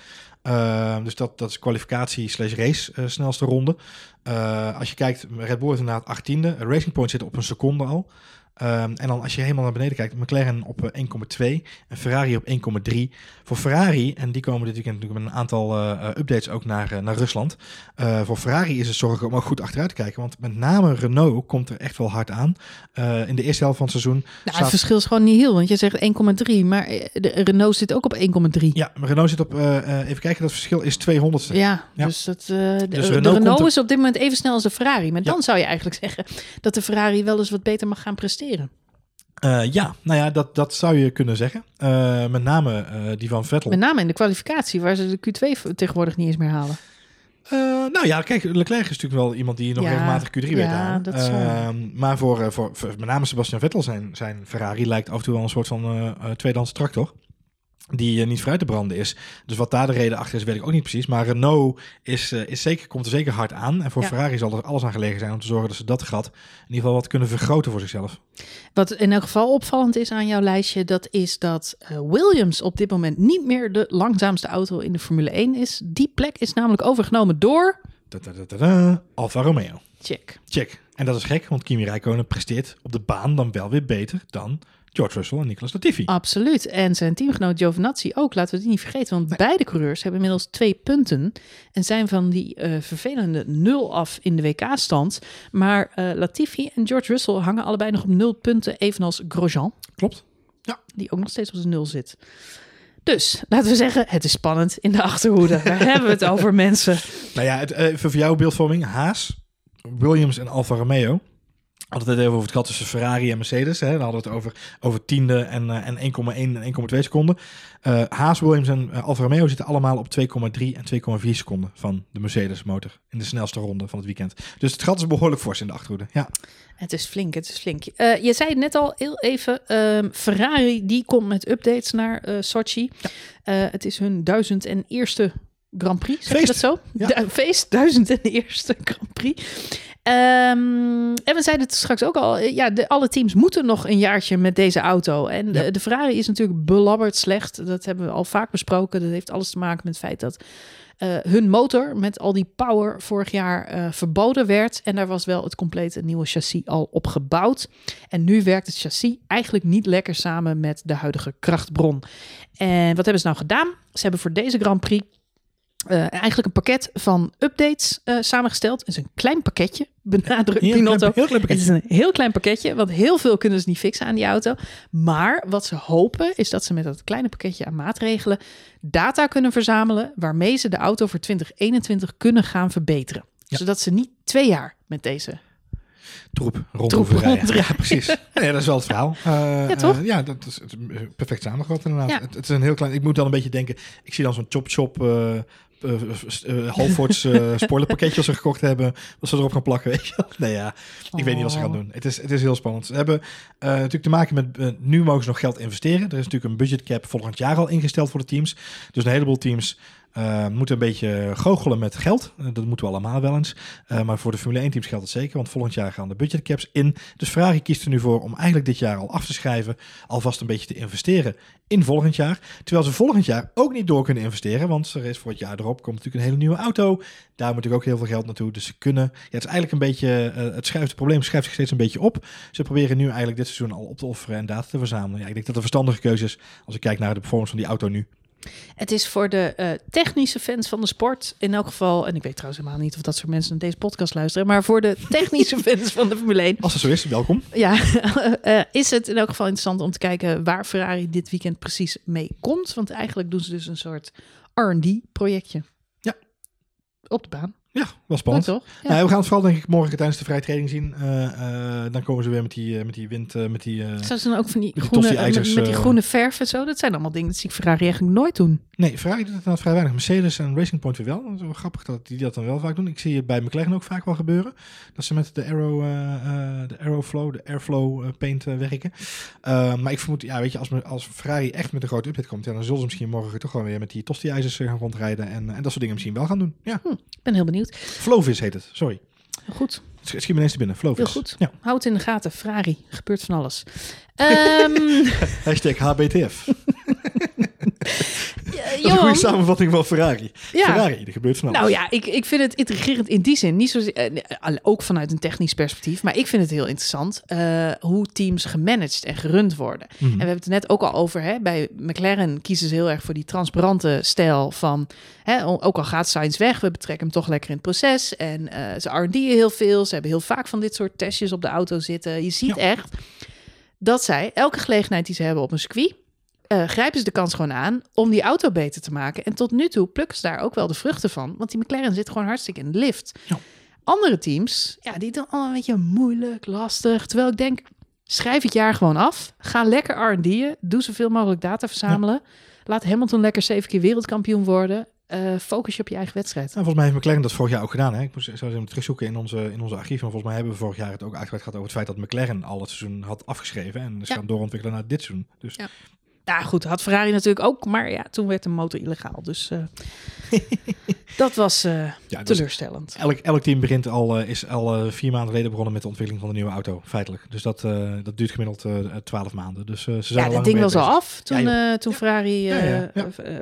Eh, dus dat, dat is kwalificatie slash race eh, snelste ronde. Eh, als je kijkt, Red Bull is inderdaad achttiende. Racing Point zit op een seconde al. Ehm, en dan als je helemaal naar beneden kijkt, McLaren op eh, 1,2 en Ferrari op 1,3. Voor Ferrari, en die komen dit weekend natuurlijk met een aantal eh, eh, updates ook naar, eh, naar Rusland. Eh, voor Ferrari is het zorgen om ook goed achteruit te kijken. Want met name Renault komt er echt wel hard aan. Eh, in de eerste helft van het seizoen. Nou, het verschil is gewoon niet heel, want je zegt 1,3, maar eh, de Renault zit ook op 1,3. ja, maar Renault zit op, eh, eh, even kijken, dat verschil is 200ste. Ja, Ja. dus, dat, eh, de, Dus de Renault Renault, komt er- is op dit moment even snel als de Ferrari. Maar Ja. dan zou je eigenlijk zeggen dat de Ferrari wel eens wat beter mag gaan presteren. Eh, ja, nou ja, dat, dat zou je kunnen zeggen. Eh, met name eh, die van Vettel. Met name in de kwalificatie, waar ze de Q2 v- tegenwoordig niet eens meer halen. Nou ja, kijk, Leclerc is natuurlijk wel iemand die nog Ja, regelmatig Q3 weet ja, te halen. dat is waar. Ehm, maar voor, voor, voor met name Sebastian Vettel zijn, zijn Ferrari lijkt af en toe wel een soort van eh eh, tweedehands tractor. Die eh, niet vooruit te branden is. Dus wat daar de reden achter is, weet ik ook niet precies. Maar Renault is, eh, is zeker, komt er zeker hard aan. En voor Ja. Ferrari zal er alles aan gelegen zijn om te zorgen dat ze dat gat in ieder geval wat kunnen vergroten voor zichzelf. Wat in elk geval opvallend is aan jouw lijstje, dat is dat eh, Williams op dit moment niet meer de langzaamste auto in de Formule 1 is. Die plek is namelijk overgenomen door... Alfa Romeo. Check. Check. En dat is gek, want Kimi Räikkönen presteert op de baan dan wel weer beter dan George Russell en Nicolas Latifi. Absoluut. En zijn teamgenoot Giovinazzi ook, laten we die niet vergeten. Want beide coureurs hebben inmiddels twee punten. En zijn van die eh, vervelende nul af in de WK-stand. Maar eh, Latifi en George Russell hangen allebei nog op nul punten. Evenals Grosjean, Klopt. die ook nog steeds op de nul zit. Dus, laten we zeggen, het is spannend in de achterhoede. Daar hebben we het over, mensen. Nou ja, het, eh, even voor jouw beeldvorming. Haas, Williams en Alfa Romeo. Hadden het even over het gat tussen Ferrari en Mercedes. Hè. Dan hadden we het over, over tiende en, eh, en 1,1 en 1,2 seconden. Eh, Haas, Williams en eh, Alfa Romeo zitten allemaal op 2,3 en 2,4 seconden van de Mercedes motor. In de snelste ronde van het weekend. Dus het gat is behoorlijk fors in de achterhoede. Ja, Het is flink, het is flink. Je zei het net al heel even, ehm, Ferrari die komt met updates naar Sochi. Het is hun duizend en eerste Grand Prix, zeg je dat zo? Ja. Du- feest, duizend en eerste Grand Prix. Ehm, en we zeiden het straks ook al, eh, ja, de, alle teams moeten nog een jaartje met deze auto. En de, Ja. de Ferrari is natuurlijk belabberd slecht. Dat hebben we al vaak besproken. Dat heeft alles te maken met het feit dat eh, hun motor met al die power vorig jaar eh, verboden werd. En daar was wel het complete nieuwe chassis al op gebouwd. En nu werkt het chassis eigenlijk niet lekker samen met de huidige krachtbron. En wat hebben ze nou gedaan? Ze hebben voor deze Grand Prix eh, eigenlijk een pakket van updates eh, samengesteld. Het is een klein pakketje, benadrukt Heel Binotto. klein, heel klein Het is pakketje. een heel klein pakketje, want heel veel kunnen ze niet fixen aan die auto. Maar wat ze hopen is dat ze met dat kleine pakketje aan maatregelen data kunnen verzamelen waarmee ze de auto voor 2021 kunnen gaan verbeteren. Ja. Zodat ze niet twee jaar met deze. Troep rondrijden. Ja, precies. Nee, dat is wel het verhaal. Eh, Ja, toch? ja, dat is, perfect samengevat inderdaad. Ja. Het, het is een heel klein... Ik moet dan een beetje denken... Ik zie dan zo'n chop-chop... uh, uh, Halfords spoilerpakketje als ze gekocht hebben, dat ze erop gaan plakken, weet je. Nee ja, ik weet niet wat ze gaan doen. Het is, het is heel spannend. Ze hebben natuurlijk te maken met, nu mogen ze nog geld investeren. Er is natuurlijk een budgetcap volgend jaar al ingesteld voor de teams. Dus een heleboel teams uh, moeten een beetje goochelen met geld. Uh, dat moeten we allemaal wel eens. Uh, maar voor de Formule 1 teams geldt het zeker, want volgend jaar gaan de budgetcaps in. Dus Ferrari kiest er nu voor om eigenlijk dit jaar al af te schrijven, alvast een beetje te investeren in volgend jaar. Terwijl ze volgend jaar ook niet door kunnen investeren, want er is voor het jaar erop komt natuurlijk een hele nieuwe auto. Daar moet natuurlijk ook heel veel geld naartoe. Dus ze kunnen, ja, het is eigenlijk een beetje, het, schuift, het probleem schuift zich steeds een beetje op. Ze proberen nu eigenlijk dit seizoen al op te offeren en data te verzamelen. Ja, ik denk dat een verstandige keuze is als ik kijk naar de performance van die auto nu. Het is voor de uh, technische fans van de sport in elk geval, en ik weet trouwens helemaal niet of dat soort mensen naar deze podcast luisteren, maar voor de technische fans van de Formule 1. Als het zo is, welkom. Ja, uh, is het in elk geval interessant om te kijken waar Ferrari dit weekend precies mee komt. Want eigenlijk doen ze dus een soort RD-projectje. Ja. Op de baan. Ja, wel spannend. toch? Ja. Nou, we gaan het vooral denk ik morgen tijdens de vrije training zien. Uh, uh, dan komen ze weer met die, uh, met die wind, met die... Ze dan ook van die, groene, met, met die groene verf en zo? Dat zijn allemaal dingen dat zie ik Ferrari eigenlijk nooit doen. Nee, Ferrari doet het dan vrij weinig. Mercedes en Racing Point weer wel. Dat is wel grappig dat die dat dan wel vaak doen. Ik zie het bij McLaren ook vaak wel gebeuren. Dat ze met de Aero, de Aeroflow, de Airflow paint werken. maar ik vermoed, ja, weet je, als, als Ferrari echt met een grote update komt, ja, dan zullen ze misschien morgen toch gewoon weer met die tosti-ijzers gaan rondrijden. En, en dat soort dingen misschien wel gaan doen. Ja. Hm, ik ben heel benieuwd. Flowvis heet het, sorry. Goed. Schiet me ineens te binnen, Flowvis. Heel goed. Ja. Houd in de gaten, Ferrari. Gebeurt van alles. um... Hashtag HBTF. Ja, dat is een goede samenvatting van Ferrari. Ja. Ferrari, er gebeurt van alles. Nou ja, ik, ik vind het intrigerend in die zin. Niet zo, uh, ook vanuit een technisch perspectief. Maar ik vind het heel interessant uh, hoe teams gemanaged en gerund worden. Mhm. En we hebben het er net ook al over. Hè, bij McLaren kiezen ze heel erg voor die transparante stijl van... Hè, ook al gaat Sainz weg, we betrekken hem toch lekker in het proces. En uh, ze R&D'en heel veel. Ze hebben heel vaak van dit soort testjes op de auto zitten. Je ziet ja. echt dat zij elke gelegenheid die ze hebben op een circuit... Uh, grijpen ze de kans gewoon aan om die auto beter te maken. En tot nu toe plukken ze daar ook wel de vruchten van. Want die McLaren zit gewoon hartstikke in de lift. Ja. Andere teams, ja, die doen allemaal een beetje moeilijk, lastig. Terwijl ik denk, schrijf het jaar gewoon af. Ga lekker R&D'en. Doe zoveel mogelijk data verzamelen. Ja. Laat Hamilton lekker zeven keer wereldkampioen worden. Uh, focus je op je eigen wedstrijd. Nou, volgens mij heeft McLaren dat vorig jaar ook gedaan. Hè? Ik moest zo even terugzoeken in onze, in onze archief. Maar volgens mij hebben we vorig jaar het ook uitgebreid gehad over het feit dat McLaren al het seizoen had afgeschreven. En ze ja. gaan doorontwikkelen naar dit seizoen. Dus ja. Ja, goed, had Ferrari natuurlijk ook, maar ja, toen werd de motor illegaal. Dus uh, dat was uh, ja, teleurstellend. Dus elk, elk team begint al, uh, is al vier maanden geleden begonnen met de ontwikkeling van de nieuwe auto, feitelijk. Dus dat, dat duurt gemiddeld twaalf maanden. Dus, ze zijn ja, dat ding was al af toen, ja, toen Ferrari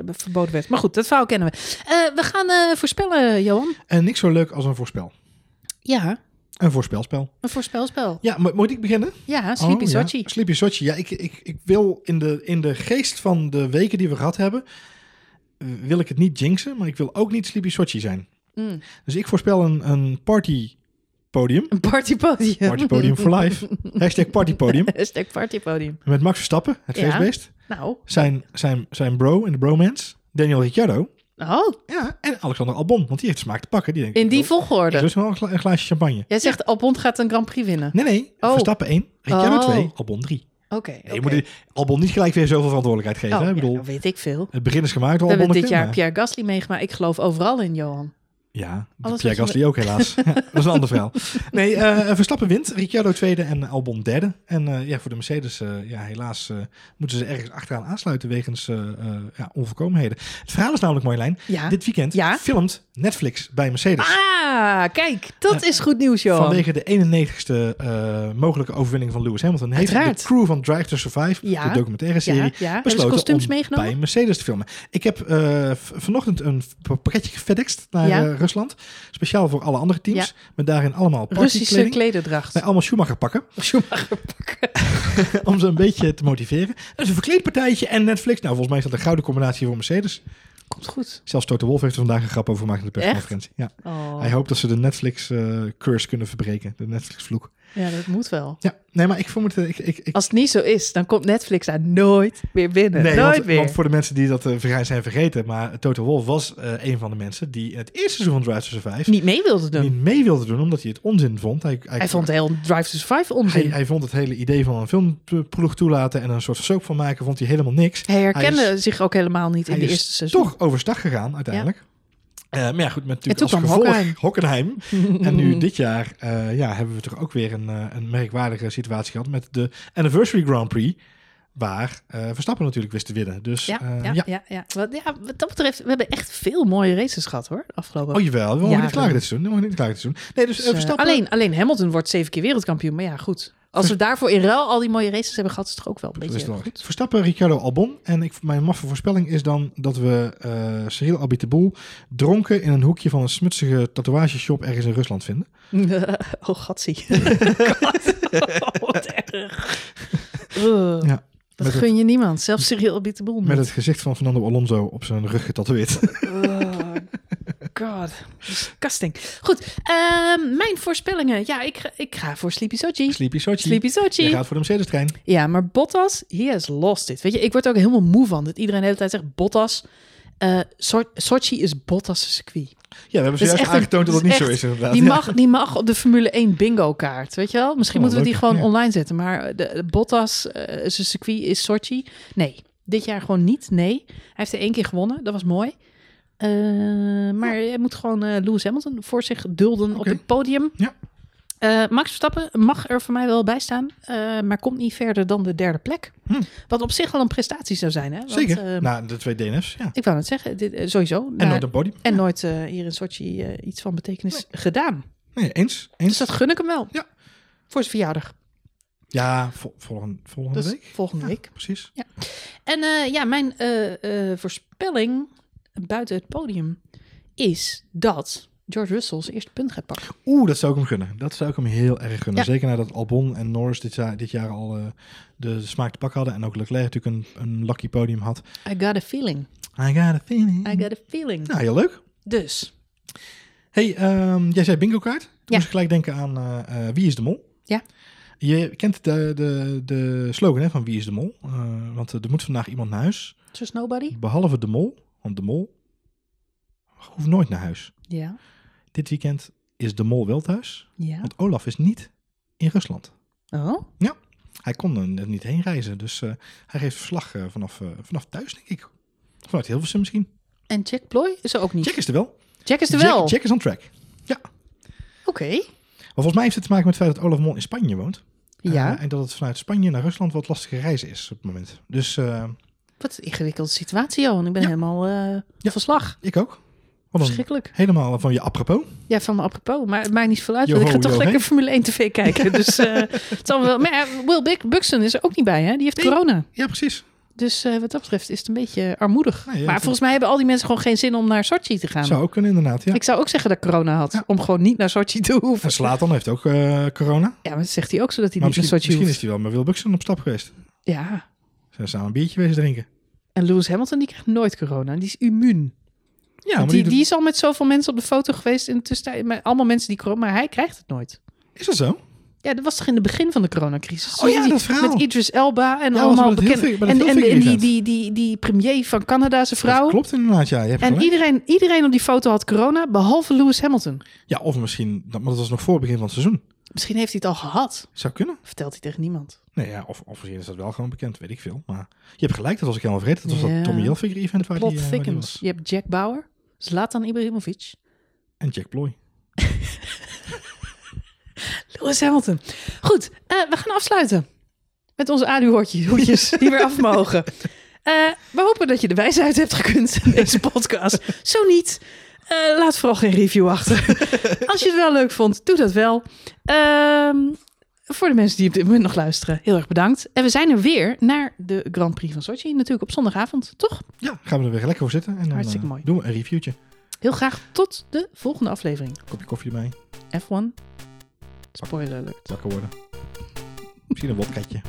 verboden werd. Maar goed, dat verhaal kennen we. we gaan voorspellen, Johan. En niks zo leuk als een voorspel. Ja, een voorspelspel. Een voorspelspel. Ja, mo moet ik beginnen? Ja, Sleepy oh, Sochi. Ja. Sleepy Sochi. Ja, ik, ik, ik wil in de, in de geest van de weken die we gehad hebben, wil ik het niet jinxen, maar ik wil ook niet Sleepy Sochi zijn. Mm. Dus ik voorspel een, een party podium. Een partypodium. Partypodium for life. Hashtag partypodium. Hashtag partypodium. Met Max Verstappen, het ja. feestbeest. Nou. Zijn, zijn, zijn bro in de bromance. Daniel Ricciardo. Oh. Ja, en Alexander Albon, want die heeft smaak te pakken. Die denkt, in die volgorde? Dus wel een, gla een, glaasje champagne. Jij zegt Albon gaat een Grand Prix winnen? Nee, nee. Oh. Verstappen 1, Ricciardo oh. 2, Albon 3. Oké. Okay, okay. Je moet Albon niet gelijk weer zoveel verantwoordelijkheid geven. Oh, hè? Ik bedoel, ja, weet ik veel. Het begin is gemaakt door We hebben dit jaar Pierre Gasly meegemaakt. Ik geloof overal in, Johan. Ja, Alles Pierre Gasly ook helaas. Ja, dat is een ander verhaal. Nee, eh, Verstappen wint. Ricciardo tweede en Albon derde. En eh, ja, voor de Mercedes, ja, helaas moeten ze ergens achteraan aansluiten wegens ja, onvolkomenheden. Het verhaal is namelijk, Marjolein, Ja. dit weekend Ja? filmt Netflix bij Mercedes. Ah, kijk, dat is goed nieuws, Johan. Vanwege de 91ste eh, mogelijke overwinning van Lewis Hamilton heeft Uiteraard. de crew van Drive to Survive, Ja. de documentaire serie, besloten om meegenomen? bij Mercedes te filmen. Ik heb vanochtend een pakketje gefedext naar Rusland. Speciaal voor alle andere teams. Ja. Met daarin allemaal Russische klederdracht. Allemaal Schumacher pakken. Schumacher pakken. om ze een beetje te motiveren. Dat is een verkleedpartijtje en Netflix. Nou, volgens mij is dat een gouden combinatie voor Mercedes. Komt goed. Zelfs Toto Wolff heeft er vandaag een grap over gemaakt in de persconferentie. Ja. Oh. Hij hoopt dat ze de Netflix-curse kunnen verbreken. De Netflix-vloek. Ja, dat moet wel. Ja, nee, maar ik vermoed... Ik, ik, ik, Als het niet zo is, dan komt Netflix daar nooit meer binnen. Nee, nooit want, meer. want voor de mensen die dat verga- zijn vergeten, maar Toto Wolff was eh, een van de mensen die in het eerste seizoen van Drive to Survive Niet mee wilde doen. niet mee wilde doen, omdat hij het onzin vond. Hij, hij, Hij vond heel Drive to Survive onzin. hij, hij vond het hele idee van een filmploeg toelaten en een soort soap van maken, vond hij helemaal niks. Hij herkende Hij zich ook helemaal niet in de eerste seizoen. Toch overstag gegaan uiteindelijk. Eh, maar ja, goed, met natuurlijk als gevolg Hockenheim. Hockenheim. en nu dit jaar eh, ja, hebben we toch ook weer een, eh, een merkwaardige situatie gehad met de Anniversary Grand Prix. Waar Verstappen natuurlijk wist te winnen. Dus Ja, ja, ja. ja. Ja, Wat, ja, wat dat betreft, we hebben echt veel mooie races gehad hoor, afgelopen. Oh jawel, we mogen niet klagen dit seizoen. We mogen niet klagen dit seizoen. Nee, dus, Verstappen... alleen, alleen Hamilton wordt zeven keer wereldkampioen, maar ja, goed. Als we daarvoor in ruil al die mooie races hebben gehad, is het toch ook wel een Dat beetje goed. Verstappen, Ricciardo, Albon. En ik, mijn maffe voorspelling is dan dat we eh Cyril Abiteboul dronken in een hoekje van een smutsige tatoeageshop ergens in Rusland vinden. oh, gatsie. God. Oh, wat erg. Ja, dat gun je niemand, zelfs Cyril Abiteboul niet. Met het gezicht van Fernando Alonso op zijn rug getatoeëerd. Oh, god. Disgusting. Goed, ehm, mijn voorspellingen. Ja, ik, ga- ik ga voor Sleepy Sochi. Sleepy Sochi. Sleepy Sochi. gaat voor de Mercedes-trein. Ja, maar Bottas, he has lost it. Weet je, ik word ook helemaal moe van dat iedereen de hele tijd zegt Bottas. eh, So- Sochi is Bottas' circuit. Ja, we hebben is zojuist aangetoond dat dat het is niet zo echt- is inderdaad. Die Ja. mag, die mag op de Formule 1 bingo kaart, weet je wel? Misschien Oh, moeten we die gewoon ja. online zetten. Maar de, de Bottas, eh, zijn circuit is Sochi. Nee, dit jaar gewoon niet. Nee, hij heeft er één keer gewonnen. Dat was mooi. Eh, maar hij moet gewoon eh, Lewis Hamilton voor zich dulden op het podium. Ja. Eh, Max Verstappen mag er voor mij wel bij staan, maar komt niet verder dan de derde plek. Hm. Wat op zich wel een prestatie zou zijn. Hè? Want, Zeker. eh, nou, de twee DNF's, ja. ik wou het zeggen, dit, sowieso. En Nou, nooit een podium. en nooit hier in Sochi iets van betekenis gedaan. Nee, eens. eens. Dus dat gun ik hem wel. Ja. Voor zijn verjaardag. Ja, vol- volgende, volgende Dus week. volgende Ja, week. Precies. En eh, ja, mijn voorspelling buiten het podium is dat George Russell zijn eerste punt gaat pakken. Oeh, dat zou ik hem gunnen. Dat zou ik hem heel erg gunnen. Ja. Zeker nadat Albon en Norris dit jaar, dit jaar al eh, de smaak te pak hadden. En ook Leclerc natuurlijk een, een lucky podium had. I got a feeling. I got a feeling. I got a feeling. Nou, heel leuk. Dus, Hey, ehm, jij zei bingo kaart. Toen Ja. moest ik gelijk denken aan eh, eh, Wie is de Mol? Ja. Je kent de, de, de slogan hè, van Wie is de Mol? Want er moet vandaag iemand naar huis. just nobody? Behalve de Mol. Want de Mol hoeft nooit naar huis. Ja. Dit weekend is de Mol wel thuis. Ja. Want Olaf is niet in Rusland. Oh, Hij kon er niet heen reizen. Dus eh, hij geeft verslag eh, vanaf, eh, vanaf thuis, denk ik. Vanuit Hilversum misschien. en Jack Ploy is er ook niet. Jack is er wel. Jack is er wel. Jack is on track. Oké. Maar volgens mij heeft het te maken met het feit dat Olaf Mol in Spanje woont. Ja. En dat het vanuit Spanje naar Rusland wat lastige reizen is op het moment. Dus Wat een ingewikkelde situatie, Johan. Ik ben Ja. helemaal eh Ja. verslag. ik ook. Verschrikkelijk. helemaal van je apropos. Ja, van me apropos. Maar het maakt niet veel uit. want ik ga toch yo lekker hey. Formule 1 tv kijken. Dus eh, het zal wel. Maar Will Buxton is er ook niet bij, hè? Die heeft Nee. corona. Ja, precies. Dus eh, wat dat betreft is het een beetje armoedig. Nee, ja, maar volgens mij hebben al die mensen gewoon geen zin om naar Sochi te gaan. Zou ook kunnen inderdaad, ja. Ik zou ook zeggen dat ik corona had. Ja. Om gewoon niet naar Sochi te hoeven. En Slatan heeft ook corona. Ja, maar dat zegt hij ook zo dat hij Maar niet naar misschien, Sochi misschien hoeft. is hij wel met Will Buxton op stap geweest. Ja. Ze zijn samen een biertje wezen drinken. En Lewis Hamilton die krijgt nooit corona. Die is immuun. Ja, maar die, die, die is al met zoveel mensen op de foto geweest in de tussentijd. Met allemaal mensen die corona... Maar hij krijgt het nooit. Is dat zo? Ja, dat was toch in het begin van de coronacrisis? Oh ja, dat verhaal. Met Idris Elba en Ja, allemaal was bij het bekend. heel veel- bij En, die, die, die, die premier van Canada, zijn vrouw. Dat klopt inderdaad, ja. Je hebt En gelijk. iedereen, iedereen op die foto had corona, behalve Lewis Hamilton. Ja, of misschien, dat- maar dat was nog voor het begin van het seizoen. Misschien heeft hij het al gehad. Zou kunnen. Vertelt hij tegen niemand. Nee, ja, of, of misschien is dat wel gewoon bekend, weet ik veel. Maar je hebt gelijk, dat was ik helemaal vergeten. Dat was Ja. dat Tommy Hilfiger event waar Plot die, waar die thickens. was. Je hebt Jack Bauer, Zlatan Ibrahimovic En Jack Ploy. Lewis Hamilton. Goed, eh, we gaan afsluiten. Met onze aluhoortjes die weer af mogen. Eh, we hopen dat je de wijsheid hebt gekund in deze podcast. Zo niet, laat vooral geen review achter. Als je het wel leuk vond, doe dat wel. Ehm, voor de mensen die op dit moment nog luisteren, heel erg bedankt. En we zijn er weer naar de Grand Prix van Sochi. Natuurlijk op zondagavond, toch? Ja, gaan we er weer lekker voor zitten. En dan Hartstikke eh, mooi. doen we een reviewtje. Heel graag tot de volgende aflevering. Kopje koffie erbij. F1. Spoiler alert. Wakker worden. Misschien een wodkatje.